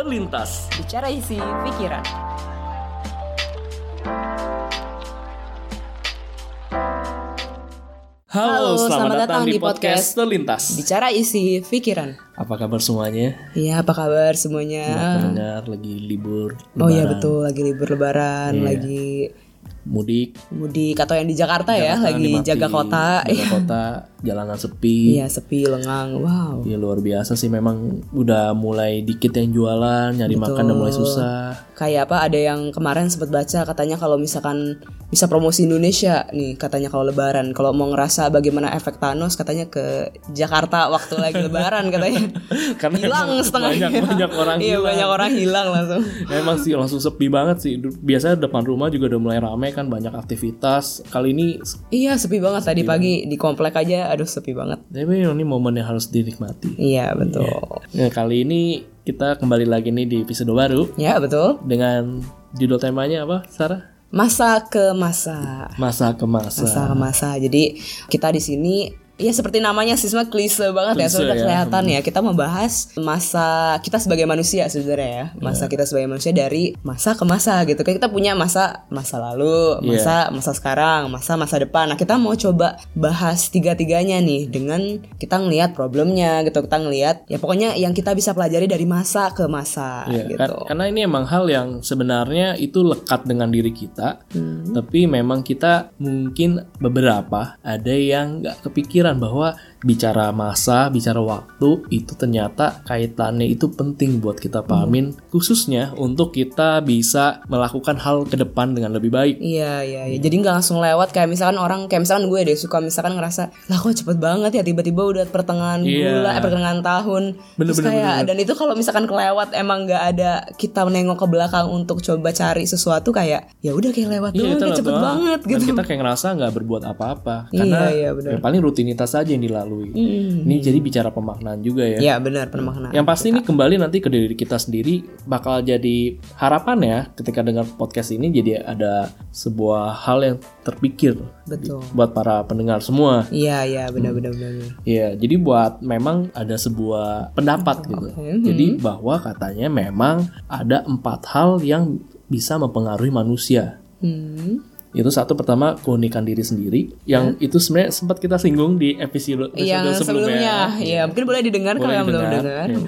terlintas. Bicara isi pikiran. Halo, selamat, datang, di podcast terlintas. Bicara isi pikiran. Apa kabar semuanya? Iya, apa kabar semuanya? Pendengar lagi libur. Oh iya lebaran, betul, lagi libur lebaran, Iya. lagi Mudik. mudik atau yang di Jakarta ya, lagi dimati, jaga kota. Jaga kota, jalanan sepi. Iya, sepi, lengang. Wow. Ya luar biasa sih memang udah mulai dikit yang jualan, nyari makan udah mulai susah. Kayak apa ada yang kemarin sempat baca katanya kalau misalkan bisa promosi Indonesia nih katanya kalau lebaran. Kalau mau ngerasa bagaimana efek Thanos katanya ke Jakarta waktu lagi lebaran katanya. Karena hilang setengah banyak, banyak orang Iya, hilang. banyak orang hilang langsung. Emang sih langsung sepi banget sih. Biasanya depan rumah juga udah mulai rame kan banyak aktivitas. Kali ini Iya, sepi banget tadi pagi di komplek aja aduh sepi banget. tapi ini momen yang harus dinikmati. Iya, betul. Nah, kali ini kita kembali lagi nih di episode baru Ya, betul. dengan judul temanya apa, Sarah? Masa ke masa. Masa ke masa. Masa ke masa. Jadi kita di sini ya seperti namanya sih semua klise banget ya Klise sudah ya. kelihatan ya kita membahas masa kita sebagai manusia sebenarnya ya masa kita sebagai manusia dari masa ke masa gitu kayak kita punya masa masa lalu Iya. masa masa sekarang masa masa depan nah kita mau coba bahas tiga tiganya nih dengan kita ngelihat problemnya gitu kita ngelihat ya pokoknya yang kita bisa pelajari dari masa ke masa Iya, gitu karena ini emang hal yang sebenarnya itu lekat dengan diri kita, Hmm. tapi memang kita mungkin beberapa ada yang nggak kepikiran bahwa bicara masa, bicara waktu itu ternyata kaitannya itu penting buat kita pahamin, khususnya untuk kita bisa melakukan hal ke depan dengan lebih baik. Iya iya iya. Jadi nggak langsung lewat kayak misalkan orang kayak misalkan gue deh suka misalkan ngerasa lah kok cepet banget ya tiba-tiba udah pertengahan Iya. bulan eh pertengahan tahun. Bener, Terus bener, kayak bener. dan itu kalau misalkan kelewat emang nggak ada kita nengok ke belakang untuk coba cari sesuatu kayak ya udah kayak lewat Iya, kayak cepet banget Dan gitu. kita kayak ngerasa nggak berbuat apa-apa Iya, karena iya, benar. ya paling rutinitas saja yang dilalui. Hmm. Ini jadi bicara pemaknaan juga ya. Iya benar pemaknaan. Yang pasti ini kembali nanti ke diri kita sendiri bakal jadi harapan ya ketika dengar podcast ini jadi ada sebuah hal yang terpikir Betul. buat para pendengar semua. Iya iya benar benar benar. benar. Ya, jadi buat memang ada sebuah pendapat gitu. Jadi bahwa katanya memang ada empat hal yang bisa mempengaruhi manusia. Hmm. Itu satu pertama keunikan diri sendiri, yang itu sebenarnya sempat kita singgung di episode, episode Yang sebelumnya. sebelumnya, ya mungkin boleh didengar kalau Boleh yang belum dengar, ya.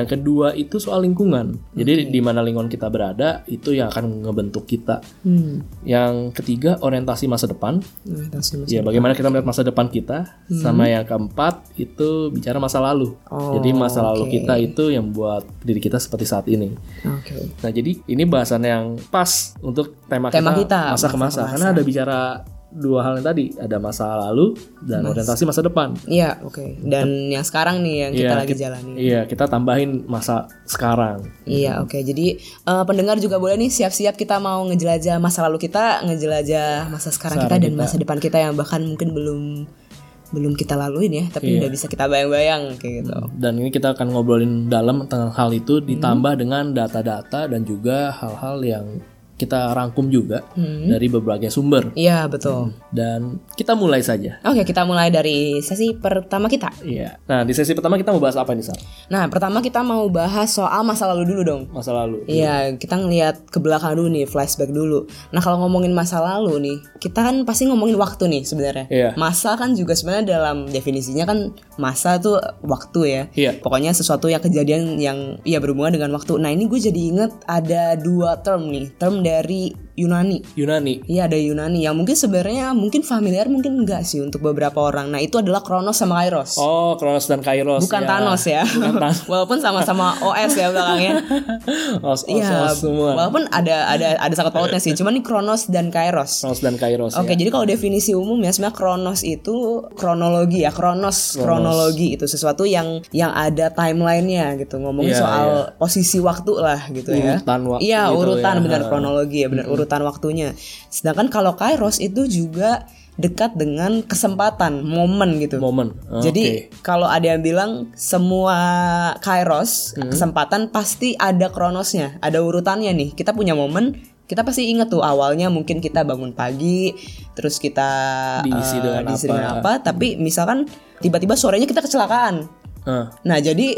Yang kedua itu soal lingkungan. Jadi di mana lingkungan kita berada itu yang akan ngebentuk kita. Hmm. Yang ketiga orientasi masa depan. Tas dulu. Ya bagaimana kita melihat masa depan kita. Sama yang keempat itu bicara masa lalu. Oh, jadi masa lalu oke. kita itu yang buat diri kita seperti saat ini. Oke. Nah jadi ini bahasan yang pas untuk tema, Tema kita, kita, masa ke masa masa. Karena ada bicara dua hal yang tadi ada masa lalu dan orientasi masa depan. Iya, oke. Dan yang sekarang nih yang kita Iya, lagi jalani. Iya, kita tambahin masa sekarang. Iya, oke. Jadi eh, pendengar juga boleh nih siap-siap kita mau ngejelajah masa lalu kita, ngejelajah masa sekarang kita dan masa depan kita yang bahkan mungkin belum belum kita laluin ya, tapi Iya. udah bisa kita bayang-bayang kayak gitu. Dan ini kita akan ngobrolin dalam tentang hal itu ditambah Hmm. dengan data-data dan juga hal-hal yang kita rangkum juga Hmm. dari berbagai sumber. Iya, betul. Dan kita mulai saja. Oke, kita mulai dari sesi pertama kita. Iya. Nah, di sesi pertama kita mau bahas apa nih, Sar? Nah, pertama kita mau bahas soal masa lalu dulu dong. Masa lalu. Iya, kita ngelihat ke belakang dulu nih, flashback dulu. Nah, kalau ngomongin masa lalu nih, kita kan pasti ngomongin waktu nih sebenarnya. Iya. Masa kan juga sebenarnya dalam definisinya kan masa tuh waktu ya. Iya. Pokoknya sesuatu yang kejadian yang ya berhubungan dengan waktu. Nah, ini gue jadi inget ada dua term nih, term dari Yunani. Yunani. Iya ada Yunani yang mungkin sebenarnya mungkin familiar mungkin enggak sih untuk beberapa orang. Nah itu adalah Kronos sama Kairos. Oh, Kronos dan Kairos. Bukan Thanos ya. Bukan Thanos. Walaupun sama-sama OS ya belakangnya. Os, os, Iya, os semua. walaupun ada ada ada sangat pautnya sih. Cuman nih Kronos dan Kairos. Kronos dan Kairos. Oke, ya. jadi kalau definisi umum ya sebenarnya Kronos itu kronologi ya, Kronos, kronologi itu sesuatu yang yang ada timelinenya gitu. Ngomongin Iya, soal posisi waktu lah gitu ya. Urutan waktu Iya, gitu urutan ya. benar kronologi ya, benar urutan waktunya. Sedangkan kalau Kairos itu juga dekat dengan kesempatan, momen gitu. Momen. Oh, Jadi kalau ada yang bilang semua kairos Hmm. kesempatan pasti ada kronosnya, ada urutannya nih. Kita punya momen, kita pasti inget tuh awalnya mungkin kita bangun pagi, terus kita Diisi eh, dengan diisi apa. dengan apa, tapi misalkan tiba-tiba sorenya kita kecelakaan. Ah, Nah, jadi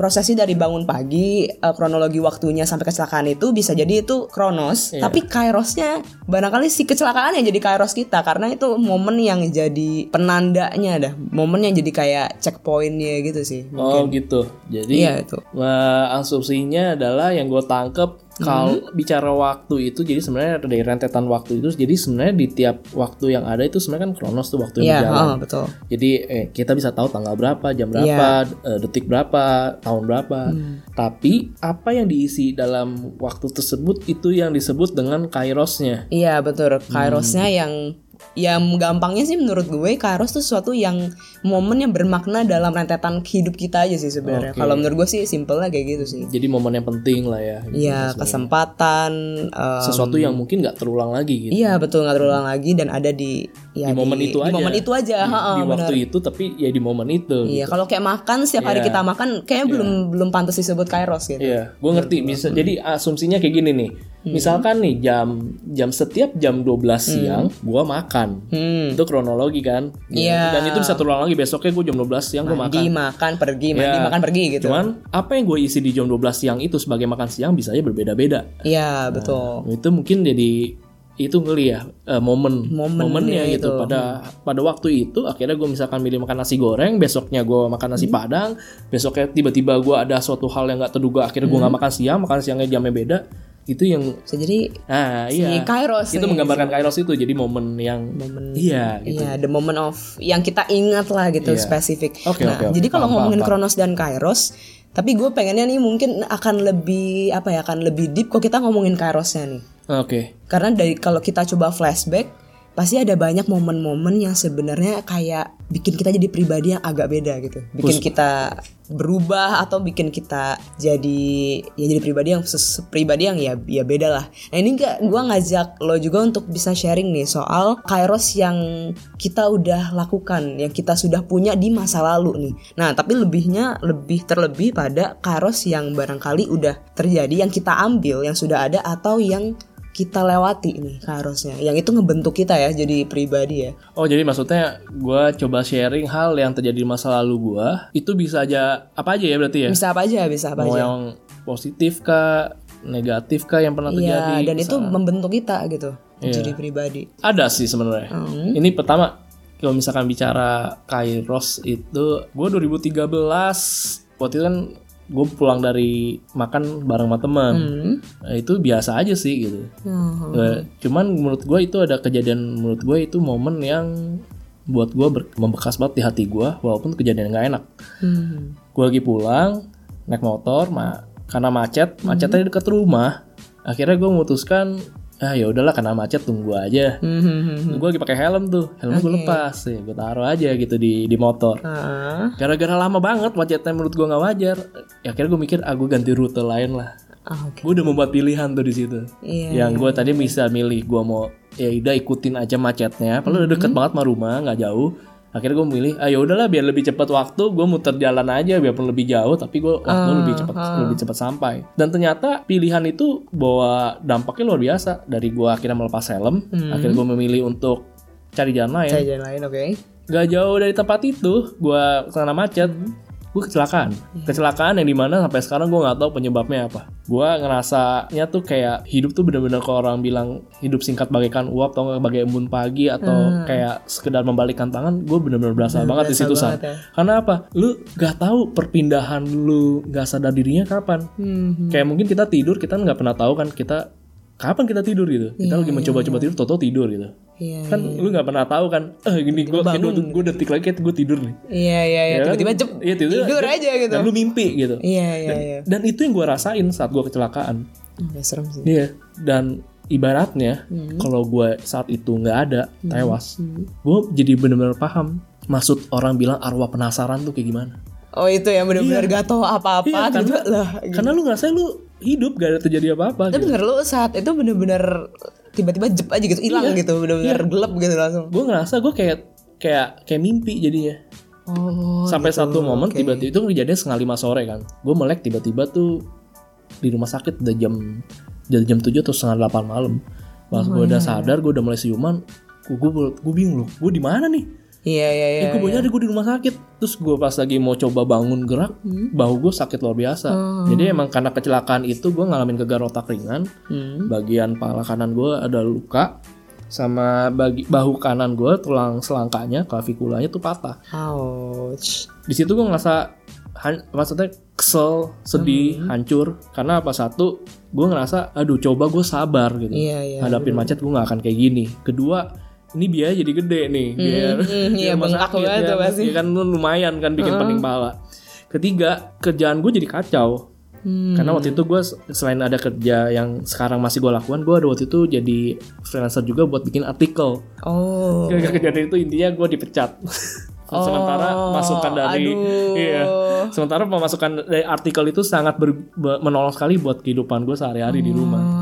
prosesi dari bangun pagi eh, kronologi waktunya sampai kecelakaan itu bisa jadi itu kronos Iya. tapi kairosnya barangkali si kecelakaan yang jadi kairos kita karena itu momen yang jadi penandanya dah momen yang jadi kayak checkpointnya gitu sih Oh gitu. Jadi iya itu eh, asumsinya adalah yang gue tangkep kalau Hmm. bicara waktu itu jadi sebenarnya dari rentetan waktu itu jadi sebenarnya di tiap waktu yang ada itu sebenarnya kan kronos tuh waktu yang iya berjalan. oh, betul Jadi eh, kita bisa tahu tanggal berapa, jam Iya. berapa, eh, detik berapa, tahun berapa. Hmm. Tapi apa yang diisi dalam waktu tersebut itu yang disebut dengan kairosnya. Iya betul Kairosnya Hmm. yang yang gampangnya sih menurut gue Kairos tuh sesuatu yang momen yang bermakna dalam rentetan hidup kita aja sih sebenarnya. Oke. Kalau menurut gue sih simpelnya kayak gitu sih. Jadi momen yang penting lah ya. Iya kesempatan. em, Sesuatu yang mungkin nggak terulang lagi gitu. Iya betul nggak terulang lagi dan ada di ya, Di momen itu di aja. momen itu aja. Di, ha-ha, di waktu itu tapi ya di momen itu. Iya kalau kayak makan setiap hari Iya. kita makan kayaknya belum belum pantas disebut Kairos gitu. Iya, gue ngerti bisa. Jadi asumsinya kayak gini nih. Hmm. Misalkan nih jam jam setiap jam 12 siang gua makan. Hmm. Itu kronologi kan. Iya. Dan itu bisa terulang lagi besoknya gue jam 12 siang gue makan. Mandi makan pergi mandi Iya. makan pergi gitu. Cuman apa yang gue isi di jam 12 siang itu sebagai makan siang bisa aja berbeda-beda. Iya betul. Itu mungkin jadi itu kali ya eh, momen Momen momennya ya gitu itu. pada pada waktu itu akhirnya gue misalkan milih makan nasi goreng besoknya gue makan Hmm. nasi padang besoknya tiba-tiba gue ada suatu hal yang nggak terduga akhirnya gue Hmm. nggak makan siang makan siangnya jamnya beda itu yang Bisa jadi nah si iya Kairos itu menggambarkan kairos itu jadi momen yang Momen- iya gitu Iya, the moment of yang kita ingat lah gitu Iya. spesifik. Oke, nah, oke, oke. jadi kalau Paham, ngomongin paham, Kronos dan Kairos, tapi gue pengennya nih mungkin akan lebih apa ya, akan lebih deep kok kita ngomongin Kairosnya nih. oke Karena dari kalau kita coba flashback, pasti ada banyak momen-momen yang sebenarnya kayak bikin kita jadi pribadi yang agak beda gitu. Bikin kita berubah atau bikin kita jadi ya jadi pribadi yang pribadi yang ya ya beda lah. Nah ini enggak gua ngajak lo juga untuk bisa sharing nih soal kairos yang kita udah lakukan, yang kita sudah punya di masa lalu nih. Nah, tapi lebihnya lebih terlebih pada kairos yang barangkali udah terjadi yang kita ambil, yang sudah ada atau yang kita lewati nih kairosnya. Yang itu ngebentuk kita ya jadi pribadi ya. Oh jadi maksudnya gue coba sharing hal yang terjadi di masa lalu gue itu bisa aja apa aja ya berarti ya? Bisa apa aja, bisa apa Mau aja. yang positif kah, negatif kah yang pernah terjadi? Iya, dan itu membentuk kita gitu. Iya. Jadi pribadi. ada sih sebenarnya. Hmm. Ini pertama kalau misalkan bicara Kairos itu gue 2013 waktu itu kan gue pulang dari makan bareng sama teman. Hmm. Nah, itu biasa aja sih gitu. Hmm. Eh, cuman menurut gue itu ada kejadian menurut gue itu momen yang buat gue membekas banget di hati gue walaupun kejadian nggak enak. Hmm. Gue lagi pulang naik motor, ma karena macet, macetnya dekat rumah. Akhirnya gue memutuskan ah ya udahlah karena macet tunggu aja. Hmm, hmm, hmm, hmm. Gue lagi pakai helm tuh, helm gue lepas, ya gue taruh aja gitu di di motor. Ah, Gara-gara lama banget macetnya menurut gue nggak wajar. Ya akhirnya gue mikir ah gue ganti rute lain lah. ah, oke. Gue udah membuat pilihan tuh di situ. Iya. Yang gue tadi bisa milih gue mau ya udah ikutin aja macetnya, padahal udah deket banget sama rumah, nggak jauh. Akhirnya gue milih, ah ya udahlah biar lebih cepat waktu, gue muter jalan aja biarpun lebih jauh, tapi gue waktu lebih cepat lebih cepat sampai. Dan ternyata pilihan itu bawa dampaknya luar biasa. Dari gue akhirnya melepas helm, akhirnya gue memilih untuk cari jalan lain. Saya jalan lain, oke. Gak jauh dari tempat itu, gue kena macet, gue kecelakaan. Kecelakaan yang di mana sampai sekarang gue nggak tahu penyebabnya apa. Gue ngerasanya tuh kayak hidup tuh bener-bener kalau orang bilang hidup singkat bagaikan uap atau bagai embun pagi atau kayak sekedar membalikkan tangan, gue bener-bener berasa banget di situ banget ya. Karena apa? Lu gak tahu perpindahan lu gak sadar dirinya kapan. Hmm. Kayak mungkin kita tidur kita nggak pernah tahu kan kita kapan kita tidur gitu. Kita lagi mencoba-coba tidur, toto tidur gitu Iya. kan lu nggak pernah tahu kan eh gini gue gue detik lagi gue tidur nih Iya, iya, iya. Ya kan? Tiba-tiba jep, Iya, tiba-tiba tidur jep, aja gitu. dan lu mimpi gitu Iya, iya, iya. dan itu yang gue rasain saat gue kecelakaan Oke, serem sih. iya dan ibaratnya Hmm. kalau gue saat itu nggak ada tewas gue jadi bener-bener paham maksud orang bilang arwah penasaran tuh kayak gimana Oh itu yang benar-benar gak tahu apa-apa Iya, karena- lah. karena lu ngerasa lu hidup gak ada terjadi apa-apa Tapi gitu. bener lu saat itu bener-bener tiba-tiba jep aja gitu, hilang Iya. gitu, bener-bener gelap gitu langsung. gue ngerasa gue kayak kayak kayak mimpi jadinya Oh. sampai gitu. satu momen Oke. tiba-tiba itu kejadian setengah lima sore kan gue melek tiba-tiba tuh di rumah sakit udah jam udah jam 7 atau setengah delapan malam pas Oh, gue iya, udah sadar gue udah mulai siuman gue gue bingung loh gue di mana nih Iya iya iya. Ya, gue gue di rumah sakit. Terus gue pas lagi mau coba bangun gerak, Hmm. bahu gue sakit luar biasa. Jadi emang karena kecelakaan itu gue ngalamin gegar otak ringan. Hmm. Bagian pala kanan gue ada luka, sama bagi bahu kanan gue tulang selangkanya, klavikulanya tuh patah. Ouch. Di situ gue ngerasa han- maksudnya kesel, sedih, Hmm. hancur. Karena apa satu, gue ngerasa, aduh coba gue sabar gitu. Iya iya. Hadapin macet gue nggak akan kayak gini. Kedua, ini biaya jadi gede nih. Biaya, hmm, biaya iya, bengkak banget ya. tuh pasti. Ya kan lu lumayan kan bikin pening pala. Ketiga, kerjaan gue jadi kacau. Hmm. Karena waktu itu gue selain ada kerja yang sekarang masih gue lakukan, gue ada waktu itu jadi freelancer juga buat bikin artikel. Oh. Gara-gara kejadian itu intinya gue dipecat. Sementara Oh, masukan dari aduh. iya. Sementara pemasukan dari artikel itu sangat ber- be- menolong sekali buat kehidupan gue sehari-hari di rumah.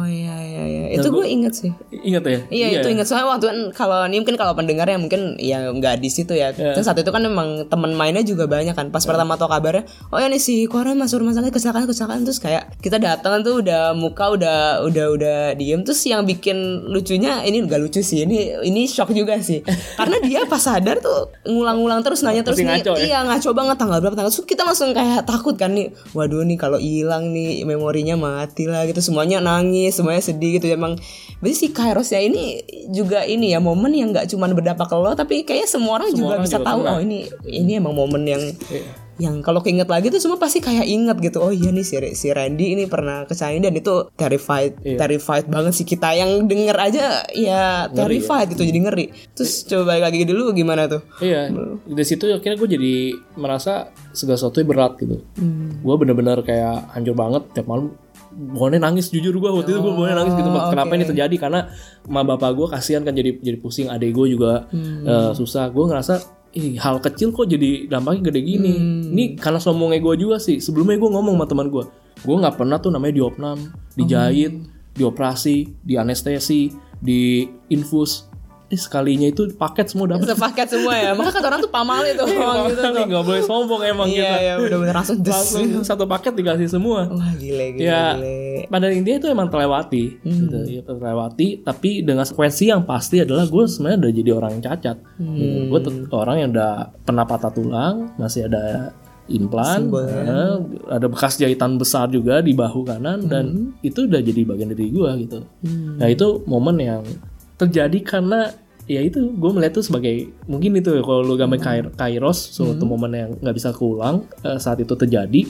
Iya iya iya. Itu gue inget sih. Ingat ya? Iya, itu ingat soalnya waktu kan kalau ini mungkin kalau pendengar yang mungkin ya nggak di situ ya. Iya. Terus saat itu kan memang teman mainnya juga banyak kan. Pas pertama tahu kabarnya, oh ya nih si Koran masuk rumah sakit kecelakaan kecelakaan terus kayak kita datang tuh udah muka udah udah udah diem terus yang bikin lucunya ini nggak lucu sih ini ini shock juga sih karena dia pas sadar tuh ngulang-ngulang terus nanya terus nih ngaco ya? iya ngaco banget tanggal berapa tanggal terus kita langsung kayak takut kan nih waduh nih kalau hilang nih memorinya mati lah gitu semuanya nangis semuanya sedih gitu emang berarti si Kairos ya ini juga ini ya momen yang nggak cuma berdampak ke lo tapi kayaknya semua orang juga orang bisa juga tahu kena. oh ini ini emang momen yang Iya. yang kalau keinget lagi tuh semua pasti kayak inget gitu oh iya nih si, si Randy ini pernah ke sana dan itu terrified Iya. terrified banget sih kita yang denger aja ya terrified gitu jadi ngeri terus coba balik lagi dulu gimana tuh Iya, dari situ akhirnya gue jadi merasa segala sesuatu berat gitu. Hmm. Gue bener-bener kayak hancur banget tiap malam. Pokoknya nangis jujur gue waktu itu gue Oh, boleh nangis gitu. Kenapa ini terjadi? Karena ma bapak gue kasihan kan jadi jadi pusing. Adek gue juga Hmm. eh, susah. Gue ngerasa Ih, hal kecil kok jadi dampaknya gede gini. Hmm. Ini karena sombongnya gue juga sih. Sebelumnya gue ngomong sama teman gue, gue nggak pernah tuh namanya diopnam, dijahit, Oh. dioperasi, di anestesi, di infus. Eh, sekalinya itu paket semua dapat. sepaket semua ya maka kata orang tuh pamali tuh Iya, gitu makanya nggak boleh sombong emang iya kita. iya bener-bener langsung des Langsung satu paket dikasih semua. wah gile gile Ya, gile pada intinya itu emang terlewati, gitu, ya, terlewati. Tapi dengan konsekuensi yang pasti adalah gue sebenarnya udah jadi orang yang cacat. Gue orang yang udah pernah patah tulang, masih ada implan, eh, ada bekas jahitan besar juga di bahu kanan, dan itu udah jadi bagian dari gue gitu. Nah itu momen yang terjadi karena ya itu gue melihat itu sebagai mungkin itu ya, kalau lu gambar kair- kairos suatu momen yang nggak bisa keulang eh, saat itu terjadi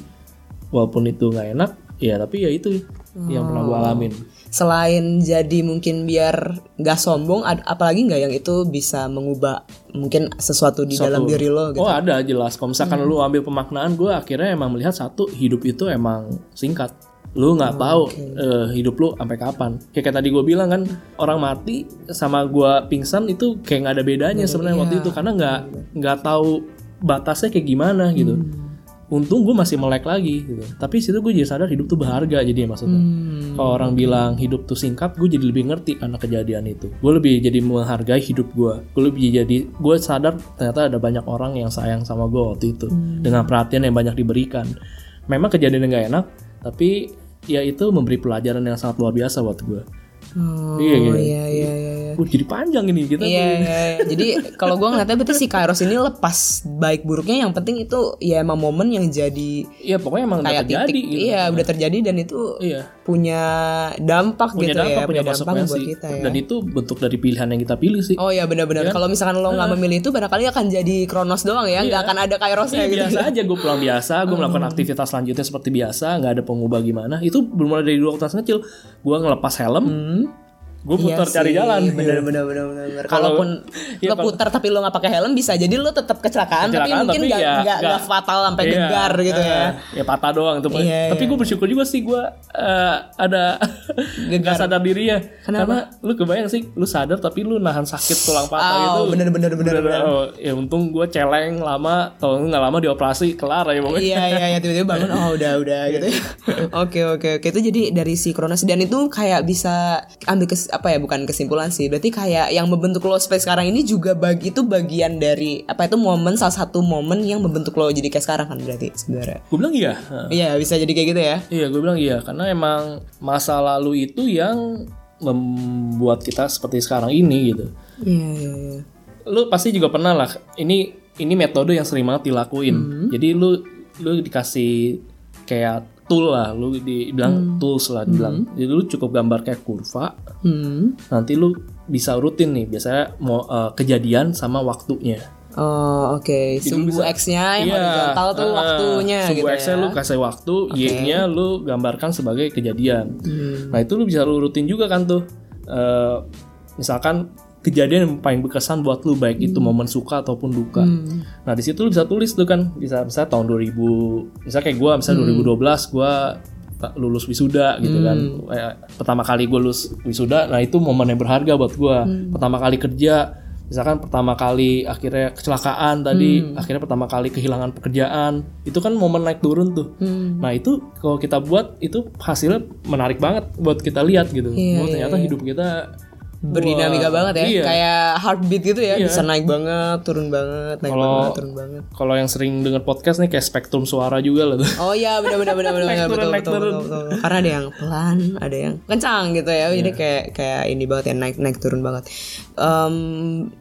walaupun itu nggak enak ya tapi ya itu yang pernah gue alamin. Selain jadi mungkin biar nggak sombong ad- apalagi nggak yang itu bisa mengubah mungkin sesuatu di dalam diri lo gitu? Oh ada jelas. Kalau misalkan lu ambil pemaknaan gue akhirnya emang melihat satu hidup itu emang singkat lu nggak tahu eh, hidup lu sampai kapan. Kayak, kayak tadi gue bilang kan orang mati sama gue pingsan itu kayak nggak ada bedanya sebenarnya waktu itu. Karena nggak nggak tahu batasnya kayak gimana gitu. Untung gue masih melek lagi gitu. Tapi situ gue jadi sadar hidup tuh berharga jadi maksudnya. Hmm. kalau orang bilang hidup tuh singkat gue jadi lebih ngerti karena kejadian itu. Gue lebih jadi menghargai hidup gue gue lebih jadi gue sadar ternyata ada banyak orang yang sayang sama gue waktu itu. Dengan perhatian yang banyak diberikan. Memang kejadian yang gak enak tapi ya itu memberi pelajaran yang sangat luar biasa buat gue oh Iya, iya. iya iya iya Uh, jadi panjang ini kita Iya, iya, iya. Jadi kalau gue ngeliatnya berarti si Kairos ini lepas baik buruknya yang penting itu ya emang momen yang jadi Iya pokoknya emang udah kayak terjadi titik. gitu. Iya, udah terjadi dan itu Iya. punya dampak Punya gitu dampak, ya, punya dampak buat kita ya. Dan itu bentuk dari pilihan yang kita pilih sih. Oh ya benar-benar. Kalau misalkan lo nggak memilih itu, barangkali akan jadi Kronos doang ya, nggak akan ada Kairosnya Iya, gitu. biasa aja gue pulang biasa, gue melakukan aktivitas selanjutnya seperti biasa, nggak ada pengubah gimana. Itu bermula dari dua waktu kecil, gue ngelepas helm, gue putar Iya cari sih, jalan. Bener bener bener bener. bener. Kalau- Kalaupun Iya, lo putar tapi lo nggak pakai helm bisa jadi lo tetap kecelakaan, tapi Kecelakaan, mungkin tapi nggak ya nggak nggak- nggak fatal sampai Iya, gegar gitu ya. eh, Ya patah doang tuh. Iya, Tapi gue bersyukur juga sih gue eh, ada Gegar. sadar dirinya. Kenapa? Karena lu kebayang sih, lu sadar tapi lu nahan sakit tulang patah Oh, gitu. bener, bener, bener, Bener, bener. oh, ya untung gue celeng lama, kalau nggak lama dioperasi kelar ya pokoknya. Iya iya iya tiba-tiba bangun oh udah udah gitu. ya. Oke oke oke itu jadi dari si Kronos dan itu kayak bisa ambil kes, apa ya bukan kesimpulan sih. Berarti kayak yang membentuk lo sampai sekarang ini juga bagi itu bagian dari apa itu momen salah satu momen yang membentuk lo jadi kayak sekarang kan berarti sebenarnya. Gue bilang iya. Iya bisa jadi kayak gitu ya. Iya, gue bilang iya karena emang masa lalu itu yang membuat kita seperti sekarang ini gitu. Iya iya iya. lu pasti juga pernah lah. Ini ini metode yang sering banget dilakuin. Jadi lu lu dikasih kayak tool lah, lu dibilang tools lah dibilang. Jadi lu cukup gambar kayak kurva. Hmm. Nanti lu bisa rutin nih, biasanya mau eh, kejadian sama waktunya. Oh oke, sumbu X-nya yang horizontal tuh eh, waktunya sumbu gitu X-nya ya. lu kasih waktu, Y-nya lu gambarkan sebagai kejadian. Hmm. Nah itu lu bisa lu rutin juga kan tuh. Eh, misalkan kejadian yang paling berkesan buat lu baik itu momen suka ataupun duka. Hmm. Nah di situ lu bisa tulis tuh kan, bisa misalnya tahun 2000, misalnya kayak gua misalnya Hmm. 2012 gua ta- lulus wisuda gitu kan. Eh, pertama kali gue lulus wisuda, nah itu momen yang berharga buat gua. Hmm. Pertama kali kerja, misalkan pertama kali akhirnya kecelakaan tadi, Hmm. akhirnya pertama kali kehilangan pekerjaan, itu kan momen naik turun tuh. Hmm. Nah itu kalau kita buat itu hasilnya menarik banget buat kita lihat gitu. Iya, oh iya, ternyata hidup kita Berdinamika wah, banget ya, Iya. kayak heartbeat gitu ya, bisa naik banget, turun banget, naik Kalau- banget, turun banget. Kalau yang sering dengar podcast nih kayak spektrum suara juga lah tuh. Oh iya benar benar benar benar betul, betul, turun. betul, betul. Karena ada yang pelan, ada yang kencang gitu ya. Jadi Iya. kayak kayak ini banget ya naik naik turun banget. Em,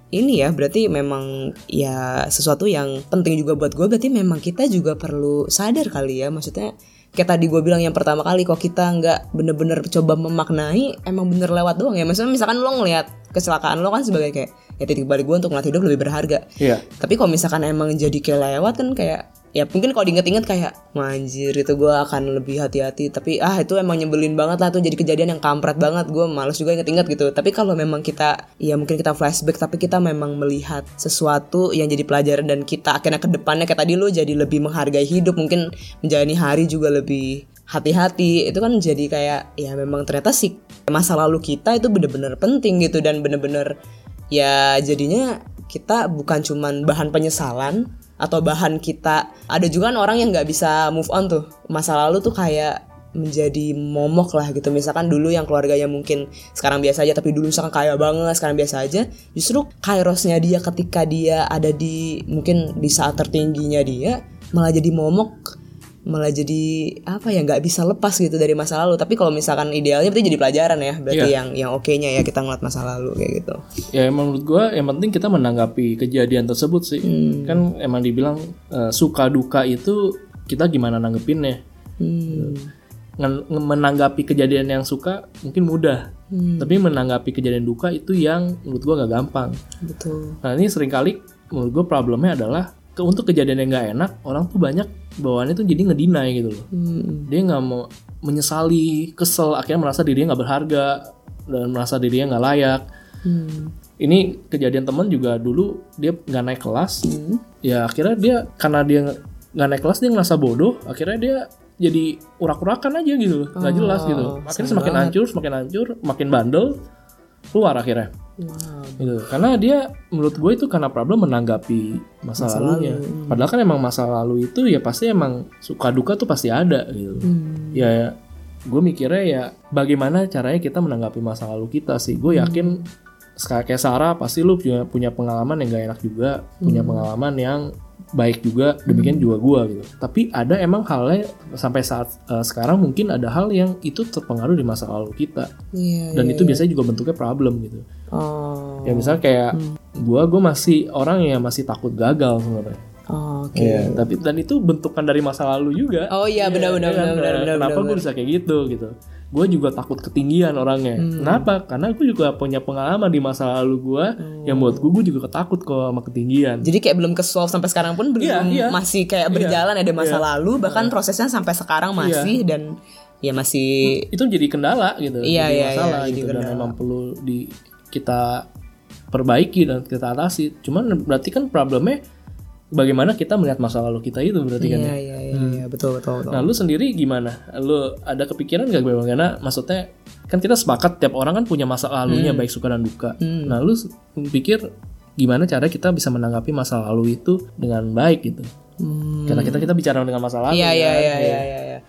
ini ya berarti memang ya sesuatu yang penting juga buat gue. Berarti memang kita juga perlu sadar kali ya. Maksudnya kayak tadi gue bilang yang pertama kali kok kita nggak bener-bener coba memaknai emang bener lewat doang ya. Maksudnya misalkan lo ngelihat kecelakaan lo kan sebagai kayak ya titik balik gue untuk ngeliat hidup lebih berharga. Iya. Tapi kalau misalkan emang jadi kayak lewat kan kayak ya mungkin kalau diinget-inget kayak "Wah, anjir itu gue akan lebih hati-hati. Tapi ah itu emang nyebelin banget lah tuh jadi kejadian yang kampret banget. Gue males juga inget-inget gitu. Tapi kalau memang kita ya mungkin kita flashback tapi kita memang melihat sesuatu yang jadi pelajaran dan kita akhirnya ke depannya kayak tadi lu jadi lebih menghargai hidup mungkin menjalani hari juga lebih hati-hati. Itu kan jadi kayak ya memang ternyata sih masa lalu kita itu bener-bener penting gitu dan bener-bener ya jadinya kita bukan cuman bahan penyesalan atau bahan kita. Ada juga kan orang yang nggak bisa move on tuh. Masa lalu tuh kayak menjadi momok lah gitu. Misalkan dulu yang keluarganya mungkin sekarang biasa aja tapi dulu misalkan kaya banget sekarang biasa aja justru kairosnya dia ketika dia ada di mungkin di saat tertingginya dia malah jadi momok malah jadi apa ya nggak bisa lepas gitu dari masa lalu tapi kalau misalkan idealnya berarti jadi pelajaran ya berarti yang yang oke-nya ya kita ngeliat masa lalu kayak gitu Ya menurut gua yang penting kita menanggapi kejadian tersebut sih. Kan emang dibilang eh, suka duka itu kita gimana nanggepinnya. hmm. Menanggapi kejadian yang suka mungkin mudah. Tapi menanggapi kejadian duka itu yang menurut gua nggak gampang. betul Nah ini sering kali menurut gue problemnya adalah ke, untuk kejadian yang nggak enak orang tuh banyak bawaannya tuh jadi ngedinai gitu loh. Hmm. Dia nggak mau menyesali, kesel, akhirnya merasa dirinya nggak berharga dan merasa dirinya nggak layak. Hmm. Ini kejadian temen juga dulu dia nggak naik kelas, ya akhirnya dia karena dia nggak- naik kelas dia ngerasa bodoh, akhirnya dia jadi urak-urakan aja gitu, nggak jelas gitu. Akhirnya semakin hancur, semakin hancur, makin bandel, keluar akhirnya Wow. gitu. Karena dia menurut gue itu karena problem menanggapi masa, lalunya. padahal kan emang masa lalu itu ya pasti emang suka duka tuh pasti ada gitu. Hmm. ya gue mikirnya ya bagaimana caranya kita menanggapi masa lalu kita sih? Gue yakin sekali kayak Sarah pasti lu punya punya pengalaman yang gak enak juga punya pengalaman yang baik juga demikian juga gue gitu. Tapi ada emang halnya sampai saat eh, sekarang mungkin ada hal yang itu terpengaruh di masa lalu kita. Iya. dan itu biasanya juga bentuknya problem gitu Oh. ya misalnya kayak gua gue masih orang yang masih takut gagal sebenarnya Oh, Oke. Iya, tapi dan itu bentukan dari masa lalu juga Oh iya benar-benar Iya kan? benar-benar Nah, benar. kenapa gue bisa kayak gitu gitu gue juga takut ketinggian orangnya Hmm. kenapa karena gue juga punya pengalaman di masa lalu gue yang Oh. buat gue gue juga ketakut kok sama ketinggian Jadi kayak belum ke solve sampai sekarang pun belum Iya, iya. masih kayak berjalan ada masa lalu bahkan prosesnya sampai sekarang masih dan ya masih itu jadi kendala gitu Iya, jadi iya, masalah iya, jadi gitu dan kendala. emang perlu di kita perbaiki dan kita atasi cuman berarti kan problemnya bagaimana kita melihat masa lalu kita itu berarti kan Iya ya iya iya iya, betul betul betul. Nah, lu sendiri gimana? Lu ada kepikiran gak bagaimana? Maksudnya kan kita sepakat tiap orang kan punya masa lalunya Hmm. baik suka dan duka. Nah, lu pikir gimana cara kita bisa menanggapi masa lalu itu dengan baik gitu? Hmm. Karena kita kita bicara dengan masa lalu. Iya iya kan? iya iya iya.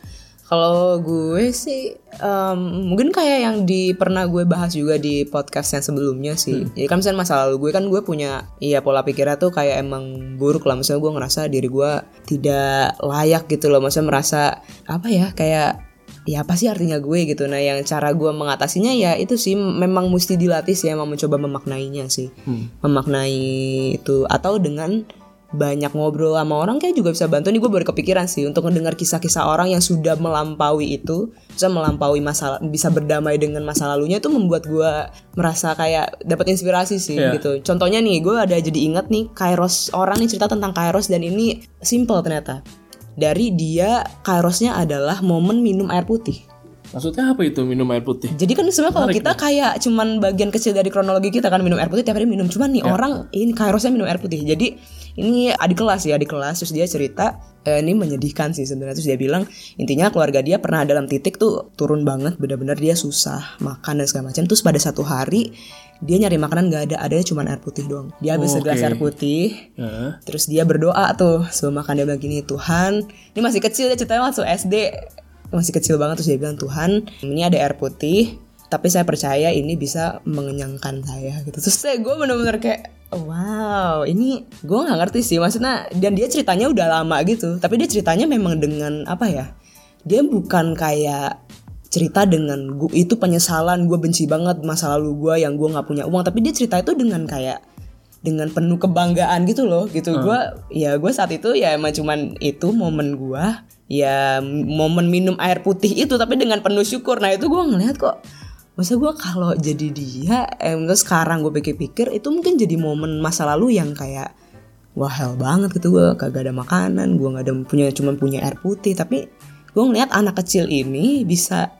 Kalau gue sih em, mungkin kayak yang di pernah gue bahas juga di podcast yang sebelumnya sih. Jadi kan misalnya masa lalu gue kan gue punya iya pola pikirnya tuh kayak emang buruk lah. Misalnya gue ngerasa diri gue tidak layak gitu loh. Maksudnya merasa apa ya kayak ya apa sih artinya gue gitu. Nah yang cara gue mengatasinya ya itu sih memang mesti dilatih sih emang mencoba memaknainya sih, memaknai itu atau dengan banyak ngobrol sama orang kayak juga bisa bantu. Nih gue baru kepikiran sih untuk mendengar kisah-kisah orang yang sudah melampaui itu bisa melampaui masalah bisa berdamai dengan masa lalunya itu membuat gue merasa kayak dapat inspirasi sih Iya. gitu. Contohnya nih gue ada jadi ingat nih Kairos orang nih cerita tentang Kairos dan ini simple ternyata. Dari dia Kairosnya adalah momen minum air putih. Maksudnya apa itu minum air putih? jadi kan sebenarnya kalau kita kayak cuman bagian kecil dari kronologi kita kan minum air putih tiap hari minum. Cuman nih orang ini kairosnya minum air putih. Jadi ini adik kelas ya adik kelas. Terus dia cerita eh, ini menyedihkan sih sebenarnya. Terus dia bilang intinya keluarga dia pernah dalam titik tuh turun banget. Benar-benar dia susah makan dan segala macam. Terus pada satu hari dia nyari makanan nggak ada. Adanya cuma air putih doang. Dia habis Oke. segelas air putih. Heeh. Terus dia berdoa tuh sebelum makan dia bilang gini Tuhan. Ini masih kecil dia ceritanya waktu SD masih kecil banget. Terus dia bilang Tuhan ini ada air putih tapi saya percaya ini bisa mengenyangkan saya gitu. Terus saya gue bener-bener kayak wow ini gue nggak ngerti sih. Maksudnya dan dia ceritanya udah lama gitu. Tapi dia ceritanya memang dengan apa ya dia bukan kayak cerita dengan gue itu penyesalan gue benci banget masa lalu gue yang gue nggak punya uang. Tapi dia cerita itu dengan kayak dengan penuh kebanggaan gitu loh. Gitu Gua ya gue saat itu ya emang cuman itu momen gua. Ya momen minum air putih itu tapi dengan penuh syukur. Nah itu gua ngeliat kok masa gua kalau jadi dia eh, terus sekarang gue pikir-pikir itu mungkin jadi momen masa lalu yang kayak wah hell banget gitu gue kagak ada makanan gue nggak ada punya cuman punya air putih. Tapi gue ngeliat anak kecil ini bisa